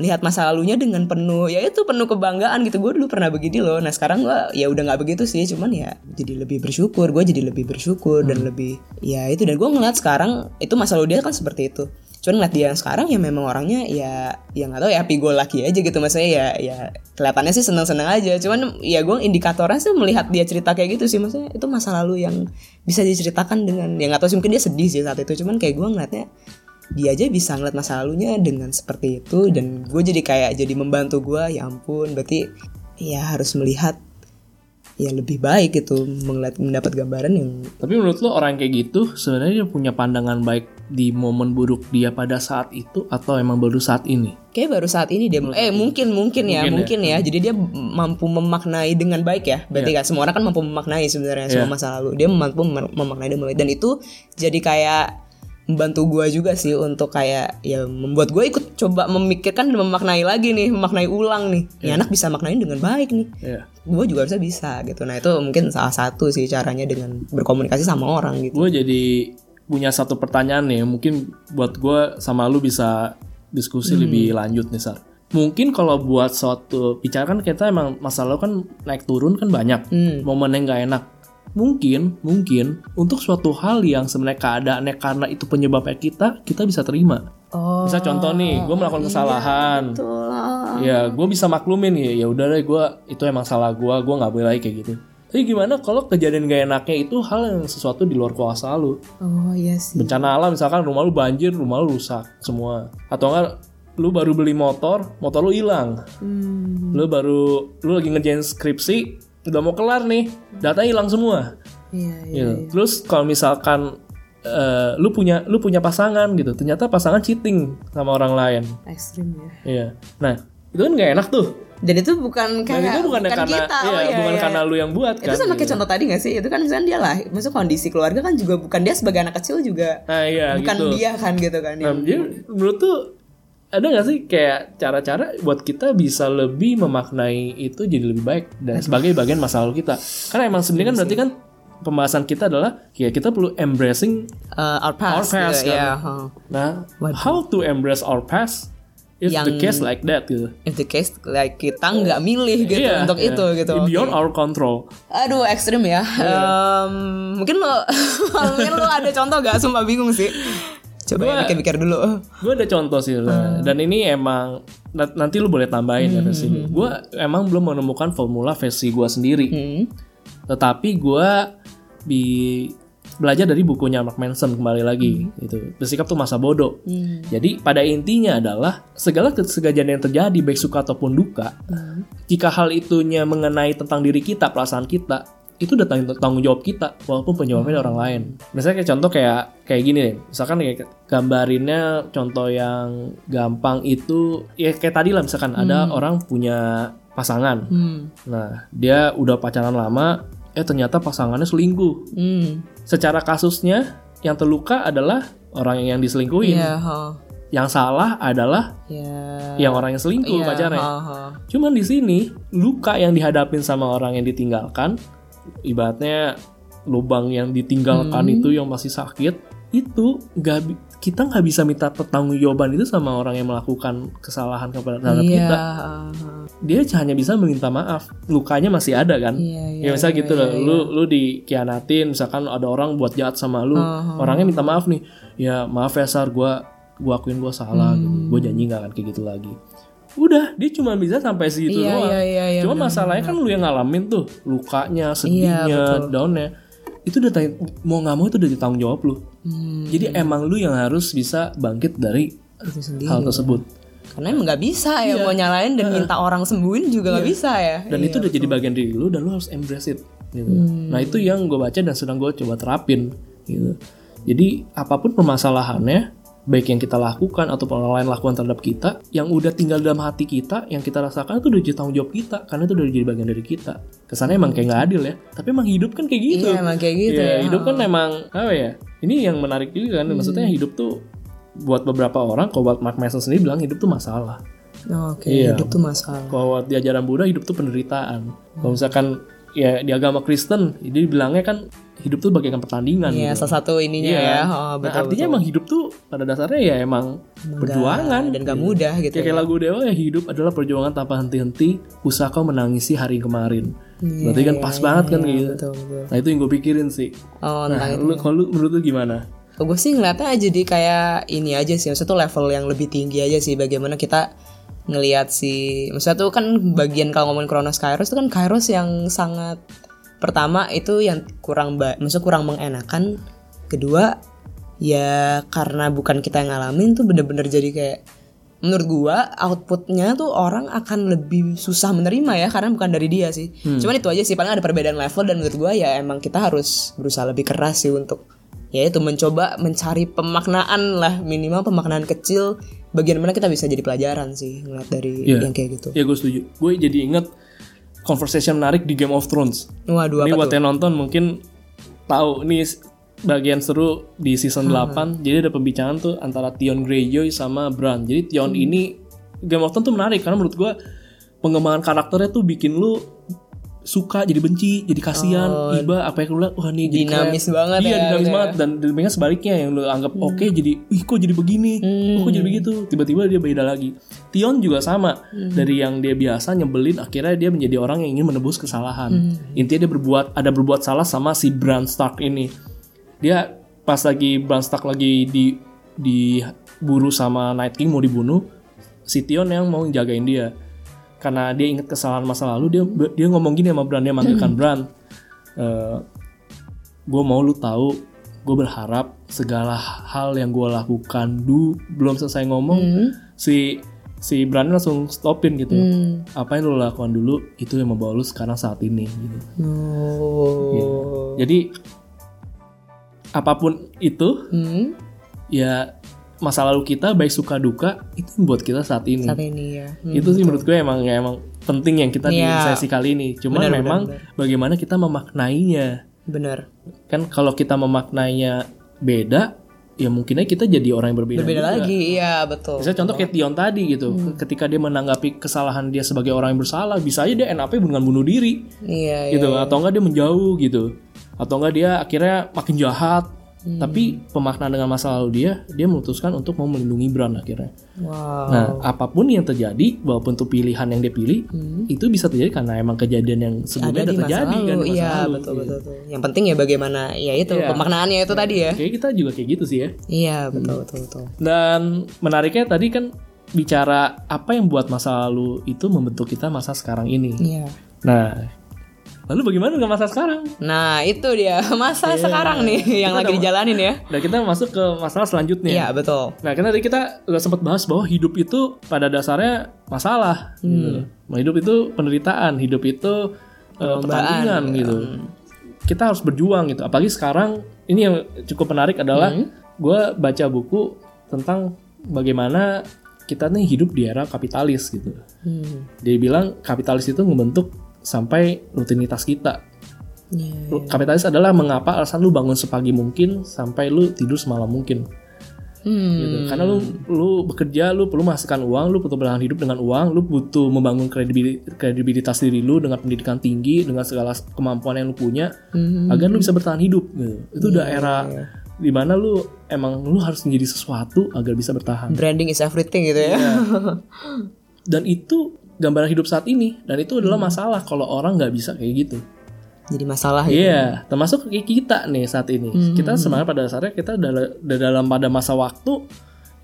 melihat masa lalunya dengan penuh ya itu penuh kebanggaan gitu. Gue dulu pernah begini loh. Nah sekarang gue ya udah nggak begitu sih. Cuman ya jadi lebih bersyukur. Gue jadi lebih bersyukur dan lebih ya itu. Dan gue ngeliat sekarang itu masa lalu dia kan seperti itu cuman ngeliat dia yang sekarang ya memang orangnya ya ya nggak tahu ya happy go lucky aja gitu. Maksudnya ya ya kelihatannya sih seneng seneng aja. Cuman ya gue indikatornya sih melihat dia cerita kayak gitu sih. Maksudnya itu masa lalu yang bisa diceritakan dengan ya nggak tahu sih mungkin dia sedih sih saat itu. Cuman kayak gue ngeliatnya dia aja bisa ngeliat masa lalunya dengan seperti itu. Dan gue jadi kayak jadi membantu gue ya ampun berarti ya harus melihat ya lebih baik gitu melihat mendapat gambaran yang Tapi menurut lo orang kayak gitu sebenarnya dia punya pandangan baik di momen buruk dia pada saat itu atau emang baru saat ini? kayak baru saat ini dia eh mungkin mungkin ya Mungkin ya. mungkin ya, jadi dia mampu memaknai dengan baik ya. Berarti kan semua orang kan mampu memaknai sebenarnya semua masa lalu. Dia mampu mem- memaknai dengan baik dan itu jadi kayak membantu gue juga sih untuk kayak ya membuat gue ikut coba memikirkan dan memaknai lagi nih memaknai ulang nih. Ini anak bisa maknain dengan baik nih. Iya. gue juga bisa bisa gitu. Nah itu mungkin salah satu sih caranya dengan berkomunikasi sama orang gitu. Gue jadi punya satu pertanyaan nih, mungkin buat gue sama lu bisa diskusi lebih lanjut nih Sar. Mungkin kalau buat suatu bicara kan kita emang masalah kan naik turun kan banyak, momen yang nggak enak. Mungkin, mungkin untuk suatu hal yang sebenarnya keadaannya karena itu penyebabnya kita, kita bisa terima. oh Misal contoh nih, gue melakukan kesalahan. Ya, gue bisa maklumin ya. Ya udah deh, gue itu emang salah gue. Gue nggak boleh lagi kayak gitu. Tapi gimana kalau kejadian gak enaknya itu hal yang sesuatu di luar kuasa lu? oh iya sih Bencana alam misalkan rumah lu banjir, rumah lu rusak semua. Atau enggak lu baru beli motor, motor lu hilang. Hmm, Lu baru lu lagi ngerjain skripsi, udah mau kelar nih, data hilang semua. iya iya Gitu. Terus kalau misalkan eh, lu punya lu punya pasangan gitu, ternyata pasangan cheating sama orang lain. ekstrim ya Iya. Nah, itu kan gak enak tuh. Dan itu bukan Dan kayak itu bukan, karena kita iya, oh, iya, bukan iya. karena lu yang buat itu kan. sama kayak contoh tadi gak sih itu kan misalnya dia lah maksud kondisi keluarga kan juga bukan dia sebagai anak kecil juga Nah, iya bukan gitu. dia kan gitu kan Nah, yang- jadi menurut tuh ada gak sih kayak cara-cara buat kita bisa lebih memaknai itu jadi lebih baik dan sebagai bagian masa lalu kita. Karena emang sebenarnya kan berarti kan pembahasan kita adalah ya kita perlu embracing. Uh, our past, Our past, gitu, kan. ya, huh. Nah, how to embrace our past if the Yang- case like that gitu. if the case like kita nggak milih gitu Iya, untuk iya. itu gitu Beyond Oke. our control. aduh ekstrim ya Em, mungkin lo mungkin lo ada contoh gak sumpah bingung sih coba ya pikir-pikir dulu Gue ada contoh sih, Ra. dan ini emang na- nanti lu boleh tambahin ya versi lu. Gue emang belum menemukan formula versi gue sendiri. Hmm. Tetapi gue di belajar dari bukunya Mark Manson kembali lagi itu bersikap tuh masa bodoh. Jadi pada intinya adalah segala kesegajaan yang terjadi baik suka ataupun duka, jika hal itunya mengenai tentang diri kita, perasaan kita, itu udah tang- tanggung jawab kita walaupun penjawabnya orang lain. Misalnya kayak contoh kayak kayak gini deh. Misalkan kayak gambarinnya contoh yang gampang itu ya kayak tadi lah misalkan ada orang punya pasangan. Hmm. Nah, dia udah pacaran lama, eh ternyata pasangannya selingkuh. Hmm. Secara kasusnya yang terluka adalah orang yang diselingkuhin. Iya, ha. Yang salah adalah Ya. yang orang yang selingkuh Iya, pacarnya. ha, ha. Cuman di sini luka yang dihadapin sama orang yang ditinggalkan, ibaratnya lubang yang ditinggalkan Hmm. itu yang masih sakit, itu nggak bi- kita nggak bisa minta pertanggungjawaban itu sama orang yang melakukan kesalahan kepada terhadap Iya, kita. ha. Dia hanya bisa meminta maaf. Lukanya masih ada kan? Iya, ya iya, misalnya iya, gitu iya, loh, iya. lu lu dikhianatin, misalkan ada orang buat jahat sama lu, Uh-huh. orangnya minta maaf nih, ya maaf ya Sar, gua gua akuin gua salah Hmm. gitu, gua janji nggak akan kayak gitu lagi. Udah, dia cuma bisa sampai segitu Iya, doang. iya, iya, iya, cuma benar, masalahnya kan lu yang ngalamin tuh, lukanya, sedihnya, Iya, betul. downnya, itu udah tang- mau nggak mau itu udah ditanggung jawab lu. Hmm. Jadi emang lu yang harus bisa bangkit dari sendiri. hal tersebut. Karena emang nggak bisa ya mau nyalain dan minta orang sembuhin juga nggak bisa ya. dan itu udah jadi bagian diri lu dan lu harus embrace it gitu. Hmm. Nah itu yang gue baca dan sedang gue coba terapin gitu. Jadi apa pun permasalahannya baik yang kita lakukan atau orang lain lakukan terhadap kita yang udah tinggal dalam hati kita yang kita rasakan itu udah jadi tanggung jawab kita karena itu udah jadi bagian dari kita kesannya emang kayak nggak adil ya tapi emang hidup kan kayak gitu Iya, emang kayak gitu Iya, ya. hidup kan emang apa ya ini yang menarik juga kan maksudnya hidup tuh buat beberapa orang kalau buat Mark Manson sendiri bilang hidup tuh masalah Oke, Iya. hidup tuh masalah. kalau di ajaran Buddha hidup tuh penderitaan. Kalau misalkan ya di agama Kristen, jadi bilangnya kan hidup tuh bagaikan pertandingan. Iya, gitu. salah satu ininya Iya. ya. Oh, Nah, betul. artinya emang hidup tuh pada dasarnya ya emang, perjuangan dan gak mudah gitu. Ya, kayak lagu Dewa ya hidup adalah perjuangan tanpa henti-henti, usaha kau menangisi hari kemarin. Iya, Berarti kan pas banget kan kayak gitu. Betul, betul. Nah itu yang gue pikirin sih. Oh, Nah, itu. lu kalau lu menurut lu gimana? Gue sih ngeliatnya jadi kayak ini aja sih, maksudnya tuh level yang lebih tinggi aja sih bagaimana kita ngelihat si maksudnya tuh kan bagian kalau ngomongin Kronos Kairos itu kan Kairos yang sangat pertama itu yang kurang ba maksudnya kurang mengenakan kedua ya karena bukan kita yang ngalamin tuh bener-bener jadi kayak menurut gua outputnya tuh orang akan lebih susah menerima ya karena bukan dari dia sih cuman itu aja sih paling ada perbedaan level dan menurut gua ya emang kita harus berusaha lebih keras sih untuk ya itu mencoba mencari pemaknaan lah minimal pemaknaan kecil bagian mana kita bisa jadi pelajaran sih ngeliat dari Iya. yang kayak gitu Ya gue setuju. Gue jadi inget conversation menarik di Game of Thrones. waduh ini buat tuh yang nonton mungkin tahu ini s- bagian seru di season Hmm. 8 jadi ada pembicaraan tuh antara Theon Greyjoy sama Bran jadi Theon Hmm. ini Game of Thrones tuh menarik karena menurut gua pengembangan karakternya tuh bikin lu suka jadi benci jadi kasihan iba apa yang lu bilang wah nih jadi Oh. Dinamis keren. banget iya ya, dinamis gitu ya. banget dan demikian sebaliknya yang lu anggap oke jadi ih kok jadi begini Hmm. kok jadi begitu tiba-tiba dia beda lagi Tion juga sama Hmm. dari yang dia biasa nyebelin akhirnya dia menjadi orang yang ingin menebus kesalahan Hmm. intinya dia berbuat ada berbuat salah sama si Bran Stark ini dia pas lagi Bran Stark lagi di diburu sama Night King mau dibunuh si Tion yang mau jagain dia karena dia ingat kesalahan masa lalu dia dia ngomong gini sama Bran dia manggilkan Bran gue mau lu tahu gue berharap segala hal yang gue lakukan du belum selesai ngomong Hmm. si si Bran langsung stopin gitu Hmm. apa yang lu lakukan dulu itu yang membawa lu sekarang saat ini gitu Oh. jadi apa pun itu Hmm. ya masa lalu kita baik suka duka itu buat kita saat ini Saat ini ya. Hmm. itu sih menurut gue emang ya emang penting yang kita di Iya. sesi kali ini cuman Benar, memang benar, bagaimana kita memaknainya Benar. kan kalau kita memaknainya beda ya mungkin aja kita jadi orang yang berbeda, Berbeda juga. lagi. Iya, betul. Misalnya contoh kayak Tion tadi gitu, Hmm. ketika dia menanggapi kesalahan dia sebagai orang yang bersalah, bisa aja dia up dengan bunuh diri, Iya, iya. gitu, atau enggak dia menjauh gitu, atau enggak dia akhirnya makin jahat. Hmm. Tapi pemaknaan dengan masa lalu dia, dia memutuskan untuk mau melindungi Bran akhirnya. Wow. Nah, apa pun yang terjadi, walaupun itu pilihan yang dia pilih, itu bisa terjadi karena emang kejadian yang sebelumnya Hmm. ada udah terjadi lalu. kan di masa iya, lalu, betul, gitu. betul, betul. Yang penting ya bagaimana ya itu Iya. pemaknaannya itu tadi ya. Kayak kita juga kayak gitu sih ya. Iya, betul, betul, betul. Dan menariknya tadi kan bicara apa yang buat masa lalu itu membentuk kita masa sekarang ini. Iya. Nah, lalu bagaimana dengan masa sekarang? Nah, itu dia masa sekarang nih yang lagi dijalanin ya. Dan kita masuk ke masalah selanjutnya. Iya, betul. Nah, karena tadi kita udah sempat bahas bahwa hidup itu pada dasarnya masalah. Hmm. Gitu. Nah, hidup itu penderitaan, hidup itu uh, pertandingan gitu. kita harus berjuang gitu. Apalagi sekarang ini yang cukup menarik adalah gue baca buku tentang bagaimana kita nih hidup di era kapitalis gitu. Hmm. Dia bilang kapitalis itu membentuk sampai rutinitas kita. Iya. Kapitalis adalah mengapa alasan lu bangun sepagi mungkin sampai lu tidur semalam mungkin. Hmm. Gitu. Karena lu lu bekerja, lu perlu menghasilkan uang, lu butuh bertahan hidup dengan uang, lu butuh membangun kredibil- kredibilitas diri lu dengan pendidikan tinggi, dengan segala kemampuan yang lu punya, Hmm. agar lu bisa bertahan hidup. Gitu. Itu udah era iya. di mana lu emang lu harus menjadi sesuatu agar bisa bertahan. Branding is everything gitu ya. Dan itu gambaran hidup saat ini, dan itu adalah masalah kalau orang nggak bisa kayak gitu. Jadi masalah gitu. Iya, termasuk kayak kita nih saat ini. Kita sebenarnya pada dasarnya kita udah dalam pada masa waktu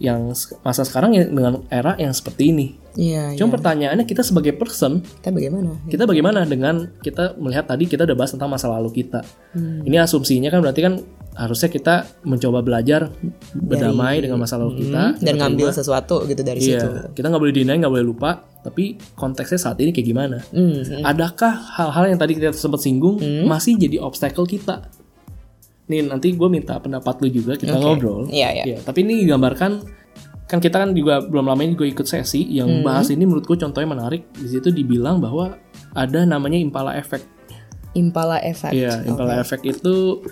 yang masa sekarang dengan era yang seperti ini. Iya, iya. Cuma pertanyaannya kita sebagai person, Kita bagaimana? kita bagaimana dengan kita melihat tadi kita udah bahas tentang masa lalu kita. Hmm. Ini asumsinya kan berarti kan harusnya kita mencoba belajar berdamai dengan masa lalu kita Hmm, dan ngambil sesuatu gitu dari situ. Iya, kita nggak boleh deny, nggak boleh lupa. Tapi konteksnya saat ini kayak gimana? Hmm. hmm. Adakah hal-hal yang tadi kita sempat singgung masih jadi obstacle kita? Nih nanti gue minta pendapat lu juga kita ngobrol. Iya, iya. Ya, tapi ini digambarkan kan kita kan juga belum lama ini gue ikut sesi yang Hmm. bahas ini menurutku contohnya menarik. Di situ dibilang bahwa ada namanya impala effect. Impala effect. Iya, impala effect itu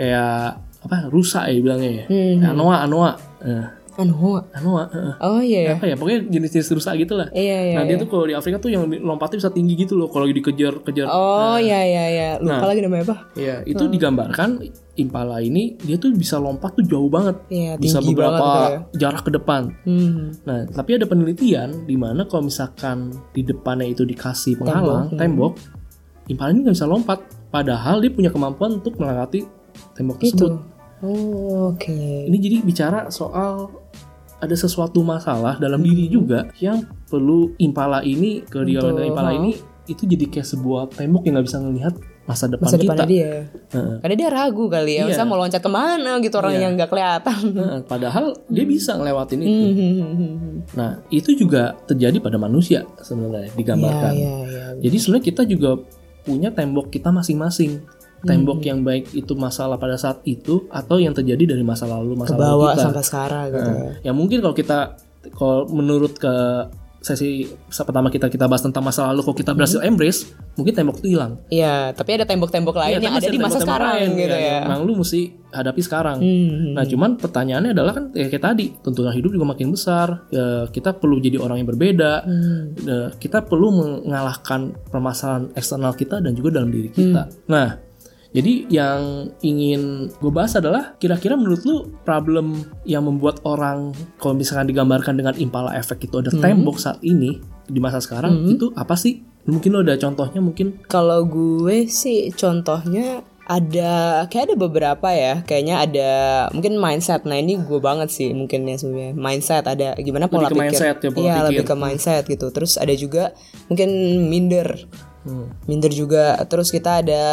kayak apa? Rusa ya bilangnya ya. Hmm. Anoa, anoa. Eh, Anu. anoa. eh. Oh iya ya. Apa ya? Pokoknya jenis-jenis rusa gitu lah. Iya iya. Nah dia tuh kalau di Afrika tuh yang lompatnya bisa tinggi gitu loh kalau lagi dikejar-kejar. Oh iya iya iya. Lupa Nah. lagi namanya apa? Iya, itu digambarkan impala ini dia tuh bisa lompat tuh jauh banget. Iya, bisa tinggi beberapa banget gitu jarak ke depan. Hmm. Nah, tapi ada penelitian di mana kalau misalkan di depannya itu dikasih penghalang, tembok, impala ini nggak bisa lompat. Padahal dia punya kemampuan untuk melewati tembok tersebut. Oh, oke. Ini jadi bicara soal ada sesuatu masalah dalam diri juga yang perlu impala ini ke dia Betul, impala ini itu jadi kayak sebuah tembok yang nggak bisa ngelihat masa depan Masa kita. dia. Heeh. Karena dia ragu kali ya, masa mau loncat ke mana gitu orang yang nggak kelihatan. Nah, padahal dia bisa ngelewatin itu. Hmm, hmm, hmm, hmm. Nah, itu juga terjadi pada manusia sebenarnya digambarkan. Iya iya. Jadi sebenarnya kita juga punya tembok kita masing-masing. Tembok Hmm. yang baik itu masalah pada saat itu atau yang terjadi dari masa lalu masa lalu Bawa kita. sampai sekarang gitu. ya. Nah, yang mungkin kalau kita kalau menurut ke sesi pertama kita kita bahas tentang masa lalu kalau kita berhasil embrace, mungkin tembok itu hilang. Iya, tapi ada tembok-tembok lain Iya, yang ada di masa sekarang lain, gitu ya. yang Memang lu mesti hadapi sekarang. Hmm. Nah, cuman pertanyaannya adalah kan ya kayak tadi, tuntutan hidup juga makin besar. Ya, kita perlu jadi orang yang berbeda. Hmm. Ya, kita perlu mengalahkan permasalahan eksternal kita dan juga dalam diri kita. Hmm. Nah, jadi yang ingin gue bahas adalah kira-kira menurut lu problem yang membuat orang kalau misalkan digambarkan dengan impala efek itu ada Hmm. tembok saat ini di masa sekarang itu apa sih? Mungkin lo ada contohnya mungkin? Kalau gue sih contohnya ada kayak ada beberapa ya. Kayaknya ada mungkin mindset. Nah ini gue banget sih mungkin ya sebenarnya. Mindset ada gimana pola ke pikir. mindset ya, pola iya pikir. lebih ke mindset gitu. Terus ada juga mungkin minder. Hmm. minder juga. Terus kita ada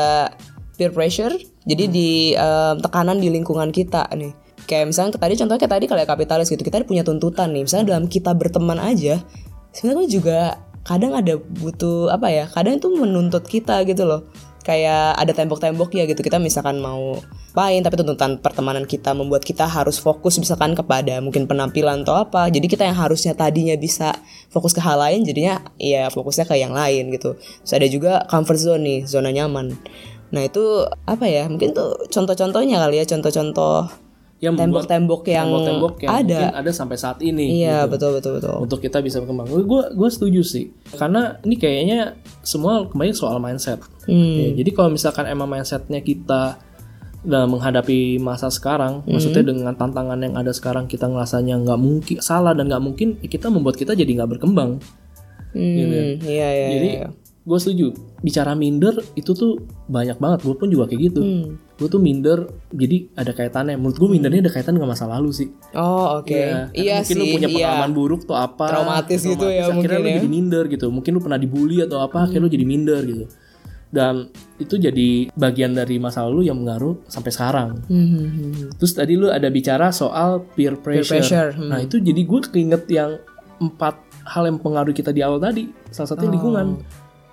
peer pressure jadi di em, tekanan di lingkungan kita nih. Kayak misalnya tadi contohnya kayak tadi kayak kapitalis gitu kita punya tuntutan nih. Misalnya dalam kita berteman aja sebenarnya juga kadang ada butuh apa ya kadang itu menuntut kita gitu loh. Kayak ada tembok-tembok ya gitu kita misalkan mau main tapi tuntutan pertemanan kita membuat kita harus fokus misalkan kepada mungkin penampilan atau apa. Jadi kita yang harusnya tadinya bisa fokus ke hal lain jadinya ya fokusnya ke yang lain gitu. Terus ada juga comfort zone nih zona nyaman nah itu apa ya mungkin tuh contoh-contohnya kali ya contoh-contoh yang tembok-tembok yang, tembok-tembok yang ada mungkin ada sampai saat ini. iya gitu. betul betul betul untuk kita bisa berkembang. Gue gue setuju sih. Karena ini kayaknya semua kembali soal mindset. Hmm. Ya, jadi kalau misalkan emang mindsetnya kita dalam menghadapi masa sekarang, Hmm. maksudnya dengan tantangan yang ada sekarang kita ngerasanya nggak mungkin salah dan nggak mungkin, ya kita membuat kita jadi nggak berkembang. Hmm, iya iya. Jadi iya. gue setuju. Bicara minder itu tuh banyak banget. Gue pun juga kayak gitu. Hmm. Gue tuh minder, jadi ada kaitannya. Menurut gue mindernya ada kaitan dengan masa lalu sih. Oh oke. Iya, Iya, karena mungkin sih. lu punya iya. pengalaman buruk tuh apa Traumatis gitu ya, akhirnya mungkin lu ya. jadi minder gitu mungkin lu pernah dibully atau apa akhirnya lu jadi minder gitu dan itu jadi bagian dari masa lalu yang mengaruh sampai sekarang Hmm, hmm, hmm. terus tadi lu ada bicara soal peer pressure, pressure, hmm. nah itu jadi gue keinget yang empat hal yang mempengaruhi kita di awal tadi salah Oh. satu lingkungan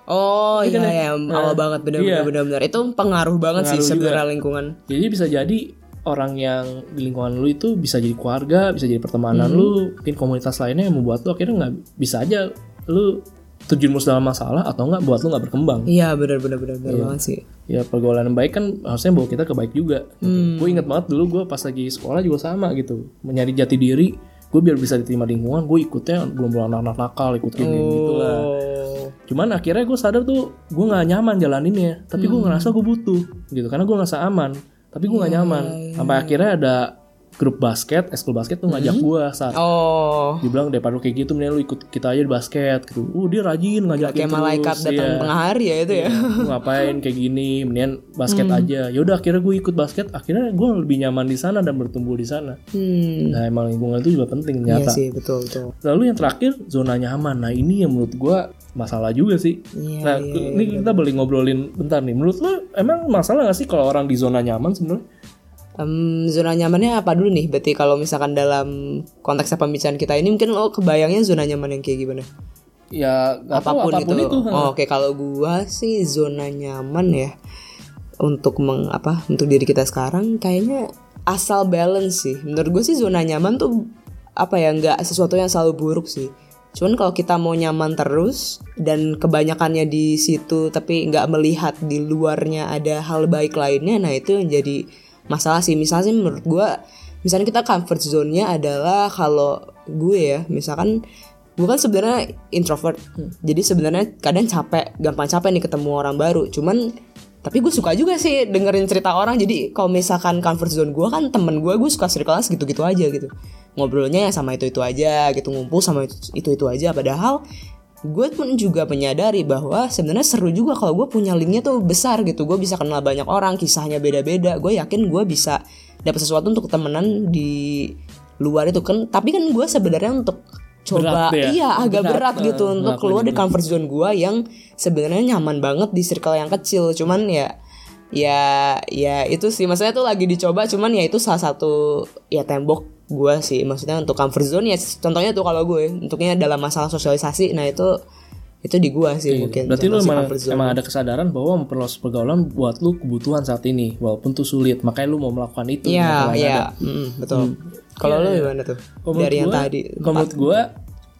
Oh iya kan ya? ya, awal banget bener iya. bener. Itu pengaruh banget sih Pengaruh juga. sebenarnya lingkungan. Jadi bisa jadi orang yang di lingkungan lu itu bisa jadi keluarga, bisa jadi pertemanan Hmm. lu, mungkin komunitas lainnya yang membuat lu akhirnya nggak bisa aja lu terjerumus dalam masalah atau nggak buat lu nggak berkembang. Iya bener bener bener bener banget sih. Ya pergaulan yang baik kan harusnya bawa kita ke baik juga. Hmm. Gue inget banget dulu gue pas lagi sekolah juga sama gitu, mencari jati diri. Gue biar bisa diterima di lingkungan, gue ikutnya belum belum anak-anak nakal, ikut geng gitu lah. Cuman akhirnya gue sadar tuh gue nggak nyaman jalaninnya, tapi gue ngerasa gue butuh gitu karena gue ngerasa aman, tapi gue nggak nyaman. Sampai akhirnya ada grup basket, eskul basket tuh ngajak gue saat Oh. dibilang daripada kayak gitu mending lu ikut kita aja di basket gitu. Uh dia rajin ngajakin Kayak malaikat terus, datang iya. tengah hari ya itu ya. Lu ngapain kayak gini mendingan basket aja ya udah akhirnya gue ikut basket akhirnya gue lebih nyaman di sana dan bertumbuh di sana Hmm. nah emang lingkungan itu juga penting Iya ternyata sih betul betul. lalu yang terakhir zona nyaman nah ini yang menurut gue masalah juga sih Iya, nah iya, ini kita boleh ngobrolin bentar nih menurut lo emang masalah gak sih kalau orang di zona nyaman sebenarnya Em, zona nyamannya apa dulu nih? Berarti kalau misalkan dalam konteks pembicaraan kita ini mungkin lo kebayangnya zona nyaman yang kayak gimana? ya tahu apa pun, apa pun, itu. itu Oh, Oke, kalau gua sih zona nyaman ya untuk meng apa untuk diri kita sekarang kayaknya asal balance sih. Menurut gue sih zona nyaman tuh apa ya nggak sesuatu yang selalu buruk sih. Cuman kalau kita mau nyaman terus dan kebanyakannya di situ tapi nggak melihat di luarnya ada hal baik lainnya, nah itu yang jadi masalah sih. Misalnya sih menurut gue, misalnya kita comfort zone-nya adalah kalau gue ya, misalkan gue kan sebenarnya introvert. Jadi sebenarnya kadang capek gampang capek nih ketemu orang baru. Cuman tapi gue suka juga sih dengerin cerita orang. Jadi kalau misalkan comfort zone gue kan temen gue gue suka circle gitu-gitu aja gitu ngobrolnya ya sama itu itu aja gitu ngumpul sama itu itu aja. Padahal gue pun juga menyadari bahwa sebenarnya seru juga kalau gue punya linknya tuh besar gitu. Gue bisa kenal banyak orang kisahnya beda-beda. Gue yakin gue bisa dapat sesuatu untuk temenan di luar itu. Kan tapi kan gue sebenarnya untuk coba Berat ya? iya agak berat, Berat, gitu eh, untuk keluar dari comfort zone gue yang sebenarnya nyaman banget di circle yang kecil. Cuman ya ya ya itu sih. Maksudnya tuh lagi dicoba cuman ya itu salah satu ya tembok gue sih maksudnya untuk comfort zone ya contohnya tuh kalau gue untuknya dalam masalah sosialisasi nah itu itu di gue sih mungkin Iya, Berarti lu emang, emang ada kesadaran bahwa memperluas pergaulan buat lu kebutuhan saat ini walaupun tuh sulit makanya lu mau melakukan itu Iya, kalau iya, ada. mm, betul. Kalau lu gimana tuh? Menurut Dari yang gua- tadi. kalau menurut gue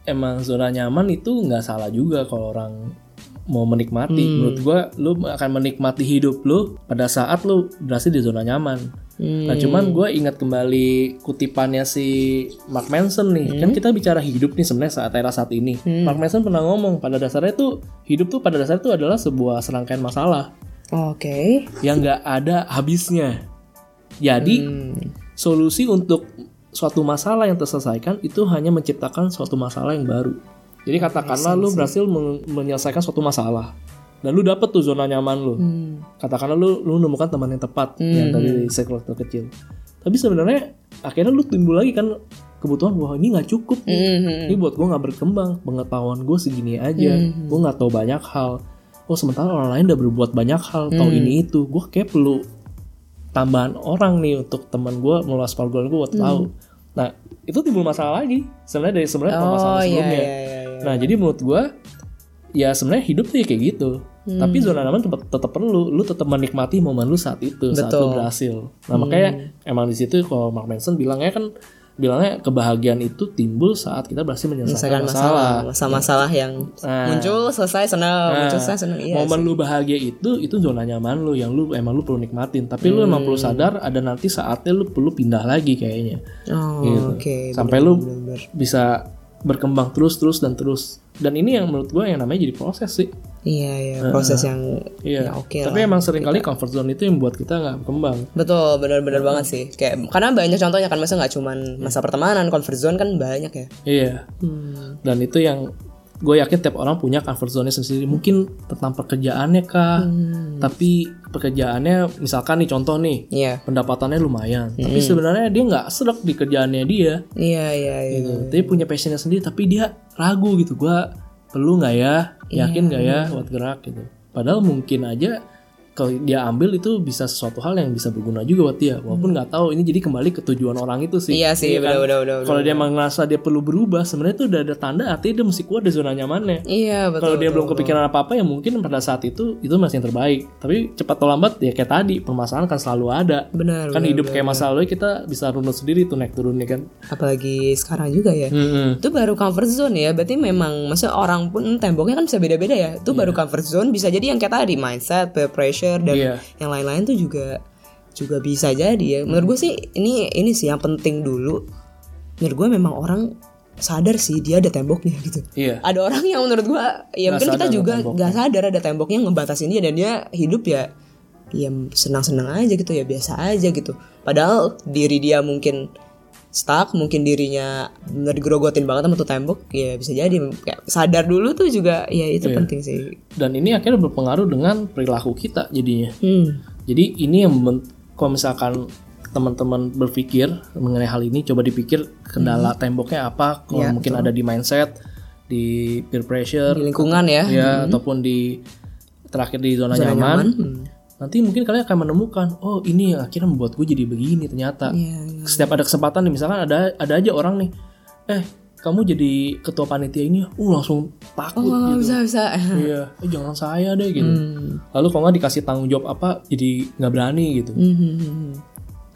emang zona nyaman itu nggak salah juga kalau orang mau menikmati Hmm. menurut gue lu akan menikmati hidup lu pada saat lu berhasil di zona nyaman Hmm. nah cuman gue ingat kembali kutipannya si Mark Manson nih Hmm. kan kita bicara hidup nih sebenarnya saat era saat ini Mark Manson pernah ngomong pada dasarnya tuh hidup tuh pada dasarnya tuh adalah sebuah serangkaian masalah Oke. yang nggak ada habisnya jadi Hmm. solusi untuk suatu masalah yang terselesaikan itu hanya menciptakan suatu masalah yang baru. Jadi katakanlah lu berhasil men- menyelesaikan suatu masalah dan lu dapet tuh zona nyaman lu. Hmm. Katakanlah lu lu menemukan teman yang tepat yang dari circle terkecil. Tapi sebenarnya akhirnya lu timbul lagi kan kebutuhan wah ini nggak cukup nih. Mhm. Ini buat gua nggak berkembang, pengetahuan gue segini aja, gue nggak tahu banyak hal. Oh sementara orang lain udah berbuat banyak hal, tahu ini itu, gue kayak perlu tambahan orang nih untuk teman gue meluas pergaulan gue buat tahu. Nah itu timbul masalah lagi sebenarnya dari sebenarnya Oh masalah iya sebelumnya. iya iya. iya. Nah jadi menurut gue ya sebenarnya hidup tuh ya kayak gitu. Tapi zona nyaman tetap, tetap perlu, lu tetap menikmati momen lu saat itu, saat Betul. lu berhasil. Nah makanya emang di situ kalau Mark Manson bilangnya kan bilangnya kebahagiaan itu timbul saat kita berhasil menyelesaikan masalah. masalah, masalah-masalah yang Nah. muncul selesai senang, muncul selesai senang. Iya. momen lu bahagia itu itu zona nyaman lu yang lu emang lu perlu nikmatin tapi lu emang perlu sadar ada nanti saatnya lu perlu pindah lagi kayaknya Oh, Gitu. oke. sampai lu bener-bener. bisa berkembang terus terus dan terus dan ini yang menurut gue yang namanya jadi proses sih Iya iya, proses yang iya ya oke tapi lah. emang sering kali comfort zone itu yang buat kita nggak berkembang Betul, benar-benar banget sih. Kayak karena banyak contohnya kan masa nggak cuman masa pertemanan, comfort zone kan banyak ya. iya Hmm. dan itu yang gue yakin tiap orang punya comfort zone sendiri mungkin tentang pekerjaannya kah Hmm. tapi pekerjaannya misalkan nih contoh nih Iya. pendapatannya lumayan tapi sebenarnya dia nggak serak di kerjaannya dia Iya iya iya. gitu. Dia punya passionnya sendiri tapi dia ragu gitu. Gua perlu nggak ya? Yakin nggak ya buat gerak gitu. Padahal mungkin aja kalau dia ambil itu bisa sesuatu hal yang bisa berguna juga buat dia walaupun nggak tahu ini jadi kembali ke tujuan orang itu sih Iya sih, kan? benar benar benar. kalau dia emang ngerasa dia perlu berubah sebenarnya itu udah ada tanda artinya dia mesti keluar dari zona nyamannya Iya betul. kalau dia betul, belum kepikiran apa apa ya mungkin pada saat itu itu masih yang terbaik tapi cepat atau lambat ya kayak tadi permasalahan kan selalu ada Benar. kan benar, hidup benar. kayak masa lalu kita bisa runut sendiri tuh naik turunnya kan apalagi sekarang juga ya. Mm-mm. Itu baru comfort zone ya. Berarti memang maksudnya orang pun temboknya kan bisa beda-beda ya. Itu baru comfort zone bisa jadi yang kayak tadi mindset, peer pressure dan Iya. yang lain-lain tuh juga juga bisa jadi ya. Menurut gue sih ini ini sih yang penting dulu. Menurut gue memang orang sadar sih dia ada temboknya gitu. iya Ada orang yang menurut gua ya mungkin kita juga nggak sadar ada temboknya ngebatasin dia dan dia hidup ya ya senang-senang aja gitu ya biasa aja gitu. Padahal diri dia mungkin stuck, mungkin dirinya bener digerogotin banget sama tuh tembok ya bisa jadi kayak sadar dulu tuh juga ya itu Iya. penting sih. dan ini akhirnya berpengaruh dengan perilaku kita jadinya Hmm. Jadi ini yang kalau misalkan teman-teman berpikir mengenai hal ini, coba dipikir kendala temboknya apa. Kalau Ya, mungkin ada di mindset, di peer pressure, Di lingkungan ya. ya ataupun di terakhir di zona, nyaman. nyaman, hmm. Nanti mungkin kalian akan menemukan, oh ini yang akhirnya membuat gue jadi begini ternyata. Iya, iya. Setiap ada kesempatan nih, misalkan ada ada aja orang nih, eh kamu jadi ketua panitia ini, uh langsung takut Oh, gitu. bisa bisa. Iya, eh, jangan saya deh gitu. Hmm. Lalu kalau nggak dikasih tanggung jawab apa, jadi nggak berani gitu. Hmm, hmm.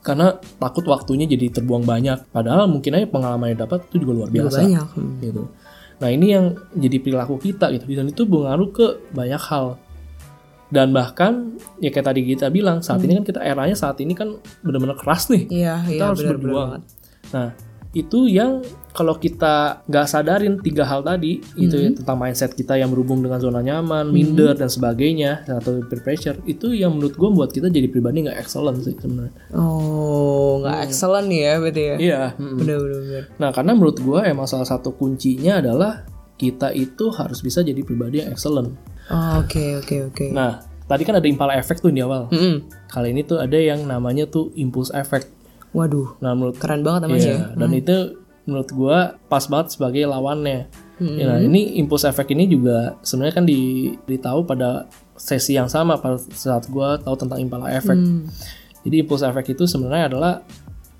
Karena takut waktunya jadi terbuang banyak. Padahal mungkin aja pengalaman yang dapat itu juga luar biasa. banyak. Hmm. Gitu. Nah ini yang jadi perilaku kita gitu. Dan itu pengaruh ke banyak hal. Dan bahkan ya kayak tadi kita bilang saat ini kan kita eranya saat ini kan benar-benar keras nih. Iya, Kita iya harus benar berjuang. banget. Nah itu yang kalau kita nggak sadarin tiga hal tadi itu Hmm. ya, tentang mindset kita yang berhubung dengan zona nyaman, minder dan sebagainya atau peer pressure itu yang menurut gue buat kita jadi pribadi nggak excellent sih sebenarnya. Oh, nggak excellent nih ya berarti ya. Iya. mm-mm. Bener bener bener. Nah karena menurut gue emang salah satu kuncinya adalah kita itu harus bisa jadi pribadi yang excellent. Oh, Oke oke oke. Nah tadi kan ada impala effect tuh di awal. Mm-mm. Kali ini tuh ada yang namanya tuh impulse effect. Waduh, Nah menurut keren banget namanya Iya, ya. dan itu menurut gua pas banget sebagai lawannya. Hmm. Ya, nah, ini impulse effect ini juga sebenarnya kan di, ditahu pada sesi yang sama pada saat gua tahu tentang impala effect. Hmm. Jadi impulse effect itu sebenarnya adalah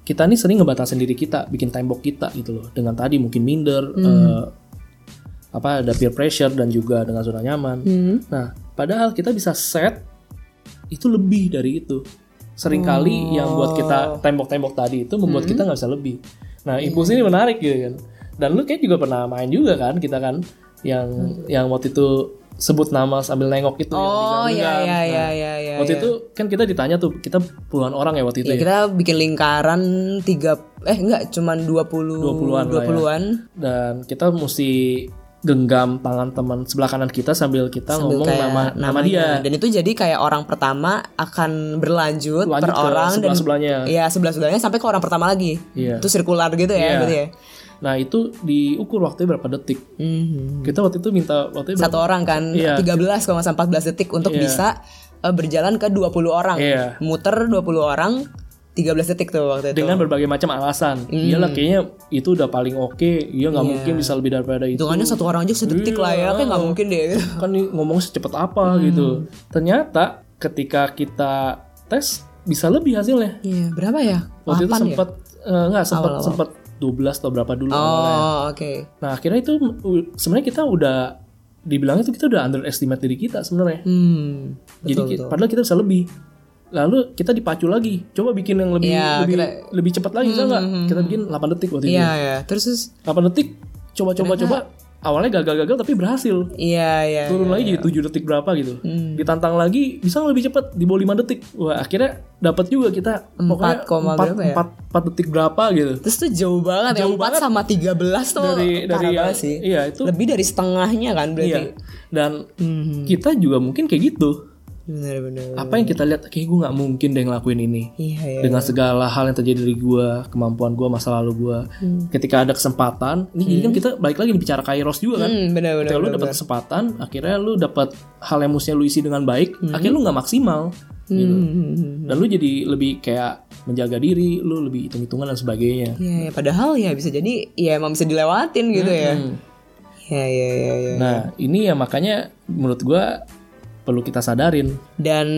kita nih sering ngebatasin diri kita, bikin tembok kita gitu loh. Dengan tadi mungkin minder, Hmm. eh, apa ada peer pressure dan juga dengan zona nyaman. Hmm. Nah, padahal kita bisa set itu lebih dari itu. Seringkali yang buat kita tembok-tembok tadi itu membuat kita nggak bisa lebih. Nah, impuls ini menarik gitu kan. Dan lu kayak juga pernah main juga kan, kita kan yang yang waktu itu sebut nama sambil nengok itu Oh iya iya Nah, iya iya iya. waktu iya. itu kan kita ditanya tuh, kita puluhan orang ya waktu itu Ya, ya. kita bikin lingkaran tiga eh enggak cuman 20 20-an lah ya. 20-an. Dan kita mesti genggam tangan teman sebelah kanan kita sambil kita ngomong kayak nama nama dia. Dan itu jadi kayak orang pertama akan berlanjut Lanjut per ke orang dan sebelah-sebelahnya. Iya, sebelah-sebelahnya sampai ke orang pertama lagi. Iya. Itu sirkular gitu ya Iya. berarti ya. Nah itu diukur waktunya berapa detik. Mhm. Kita waktu itu minta waktunya berapa? Satu orang kan Iya. 13 kalau nggak salah 14 detik untuk Iya. bisa eh, berjalan ke 20 orang. Iya. Muter 20 orang 13 detik tuh waktu itu. dengan berbagai macam alasan. Hmm. Iyalah kayaknya itu udah paling oke. Iya nggak Iya. mungkin bisa lebih daripada itu. Hitungannya satu orang aja sedetik lah ya, kayak nggak mungkin deh. Kan ngomong secepat apa Hmm. gitu. Ternyata ketika kita tes bisa lebih hasilnya. Iya, berapa ya? Waktu itu 8 ya? sempat eh, nggak sempat sempat 12 atau berapa dulu. Oh, oke. Nah akhirnya itu sebenarnya kita udah dibilang itu kita udah underestimate diri kita sebenarnya. Hmm. Jadi betul. padahal kita bisa lebih. Lalu kita dipacu lagi. Coba bikin yang lebih Iya, lebih kita- lebih cepat lagi bisa nggak? Kita bikin 8 detik waktu itu. Iya, ya. Terus terus 8 detik coba coba coba awalnya gagal-gagal tapi berhasil. iya, iya. Turun iya. lagi jadi 7 detik berapa gitu. Hmm. Ditantang lagi bisa lebih cepat di bawah 5 detik. Wah, akhirnya dapat juga kita pokoknya 4, 4, berapa ya? 4 detik berapa gitu. Terus tuh jauh banget Jauh ya 4 banget. sama 13 tuh Dari dari banget sih. iya itu Lebih dari setengahnya kan berarti. iya. Dan Hmm. kita juga mungkin kayak gitu. Bener-bener. Apa yang kita lihat kayak gue nggak mungkin deh ngelakuin ini. Iya, iya. dengan segala hal yang terjadi dari gue, kemampuan gue, masa lalu gue. Ketika ada kesempatan, ini jadi kan kita balik lagi bicara kairos juga kan. Hmm, bener-bener. Ketika lu dapat kesempatan, akhirnya lu dapat hal yang mestinya lu isi dengan baik, akhirnya lu nggak maksimal. Gitu. Hmm. Dan lu jadi lebih kayak menjaga diri, lu lebih hitung-hitungan dan sebagainya. Iya, ya, padahal ya bisa jadi ya emang bisa dilewatin gitu ya. Hmm. Iya, iya, iya, iya. Nah, ini ya makanya menurut gue perlu kita sadarin. Dan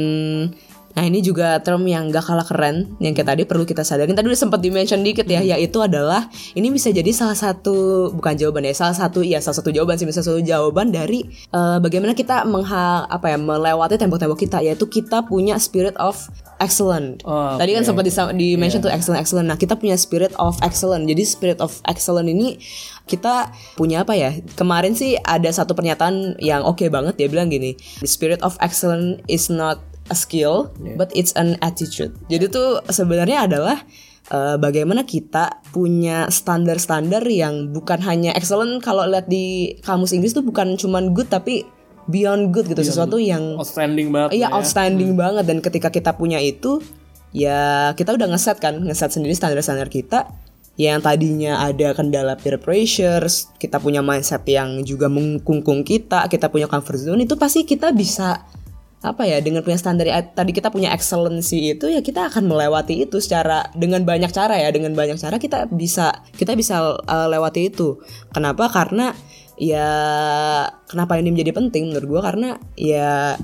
Nah ini juga term yang gak kalah keren yang kayak tadi perlu kita sadarin tadi udah sempat dimention dikit ya yaitu adalah ini bisa jadi salah satu bukan jawaban ya salah satu ya salah satu jawaban sih bisa satu jawaban dari uh, bagaimana kita mengha apa ya melewati tembok-tembok kita yaitu kita punya spirit of excellent. Oh, Tadi kan sempat di, di mention tuh excellent excellent. Nah kita punya spirit of excellent. Jadi spirit of excellent ini kita punya apa ya? Kemarin sih ada satu pernyataan yang oke banget dia bilang gini, the spirit of excellent is not a skill, but it's an attitude. Jadi tuh sebenarnya adalah uh, bagaimana kita punya standar-standar yang bukan hanya excellent kalau lihat di kamus Inggris tuh bukan cuman good tapi beyond good gitu sesuatu yang Outstanding banget. Iya ya. outstanding banget dan ketika kita punya itu ya kita udah ngeset kan ngeset sendiri standar-standar kita yang tadinya ada kendala peer pressure kita punya mindset yang juga mengkungkung kita kita punya comfort zone itu pasti kita bisa apa ya dengan punya standar tadi kita punya excellency itu ya kita akan melewati itu secara dengan banyak cara ya dengan banyak cara kita bisa kita bisa uh, lewati itu kenapa karena ya kenapa ini menjadi penting menurut gue karena ya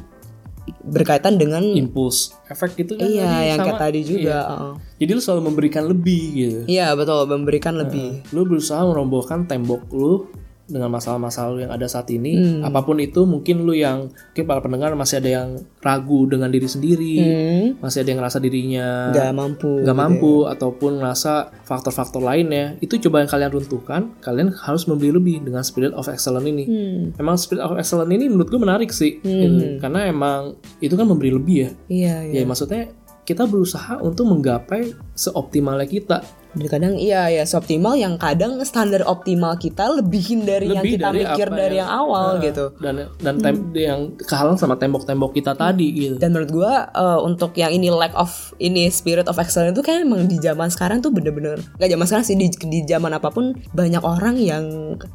berkaitan dengan Impuls efek itu kan iya tadi yang sama- kayak tadi juga iya. uh. Jadi lu selalu memberikan lebih gitu. iya betul memberikan lebih Lu berusaha merobohkan tembok lu dengan masalah-masalah lu yang ada saat ini. Hmm. Apa pun itu mungkin lu yang mungkin para pendengar masih ada yang ragu dengan diri sendiri, Hmm, masih ada yang ngerasa dirinya nggak mampu nggak mampu ataupun ngerasa faktor-faktor lainnya. Itu coba yang kalian runtuhkan, kalian harus membeli lebih dengan spirit of excellence ini. Hmm, Emang spirit of excellence ini menurut gue menarik sih, gitu. karena emang itu kan memberi lebih ya. iya iya Ya maksudnya kita berusaha untuk menggapai seoptimalnya kita. Dan kadang iya ya seoptimal yang kadang standar optimal kita lebihin dari yang Lebih kita dari mikir dari yang- yang awal Nah, gitu. Dan dan tem- yang kehalang sama tembok-tembok kita tadi gitu. dan menurut gua eh, untuk yang ini lack of ini spirit of excellence itu kayak emang di zaman sekarang tuh bener-bener nggak zaman sekarang sih di, di zaman apa pun banyak orang yang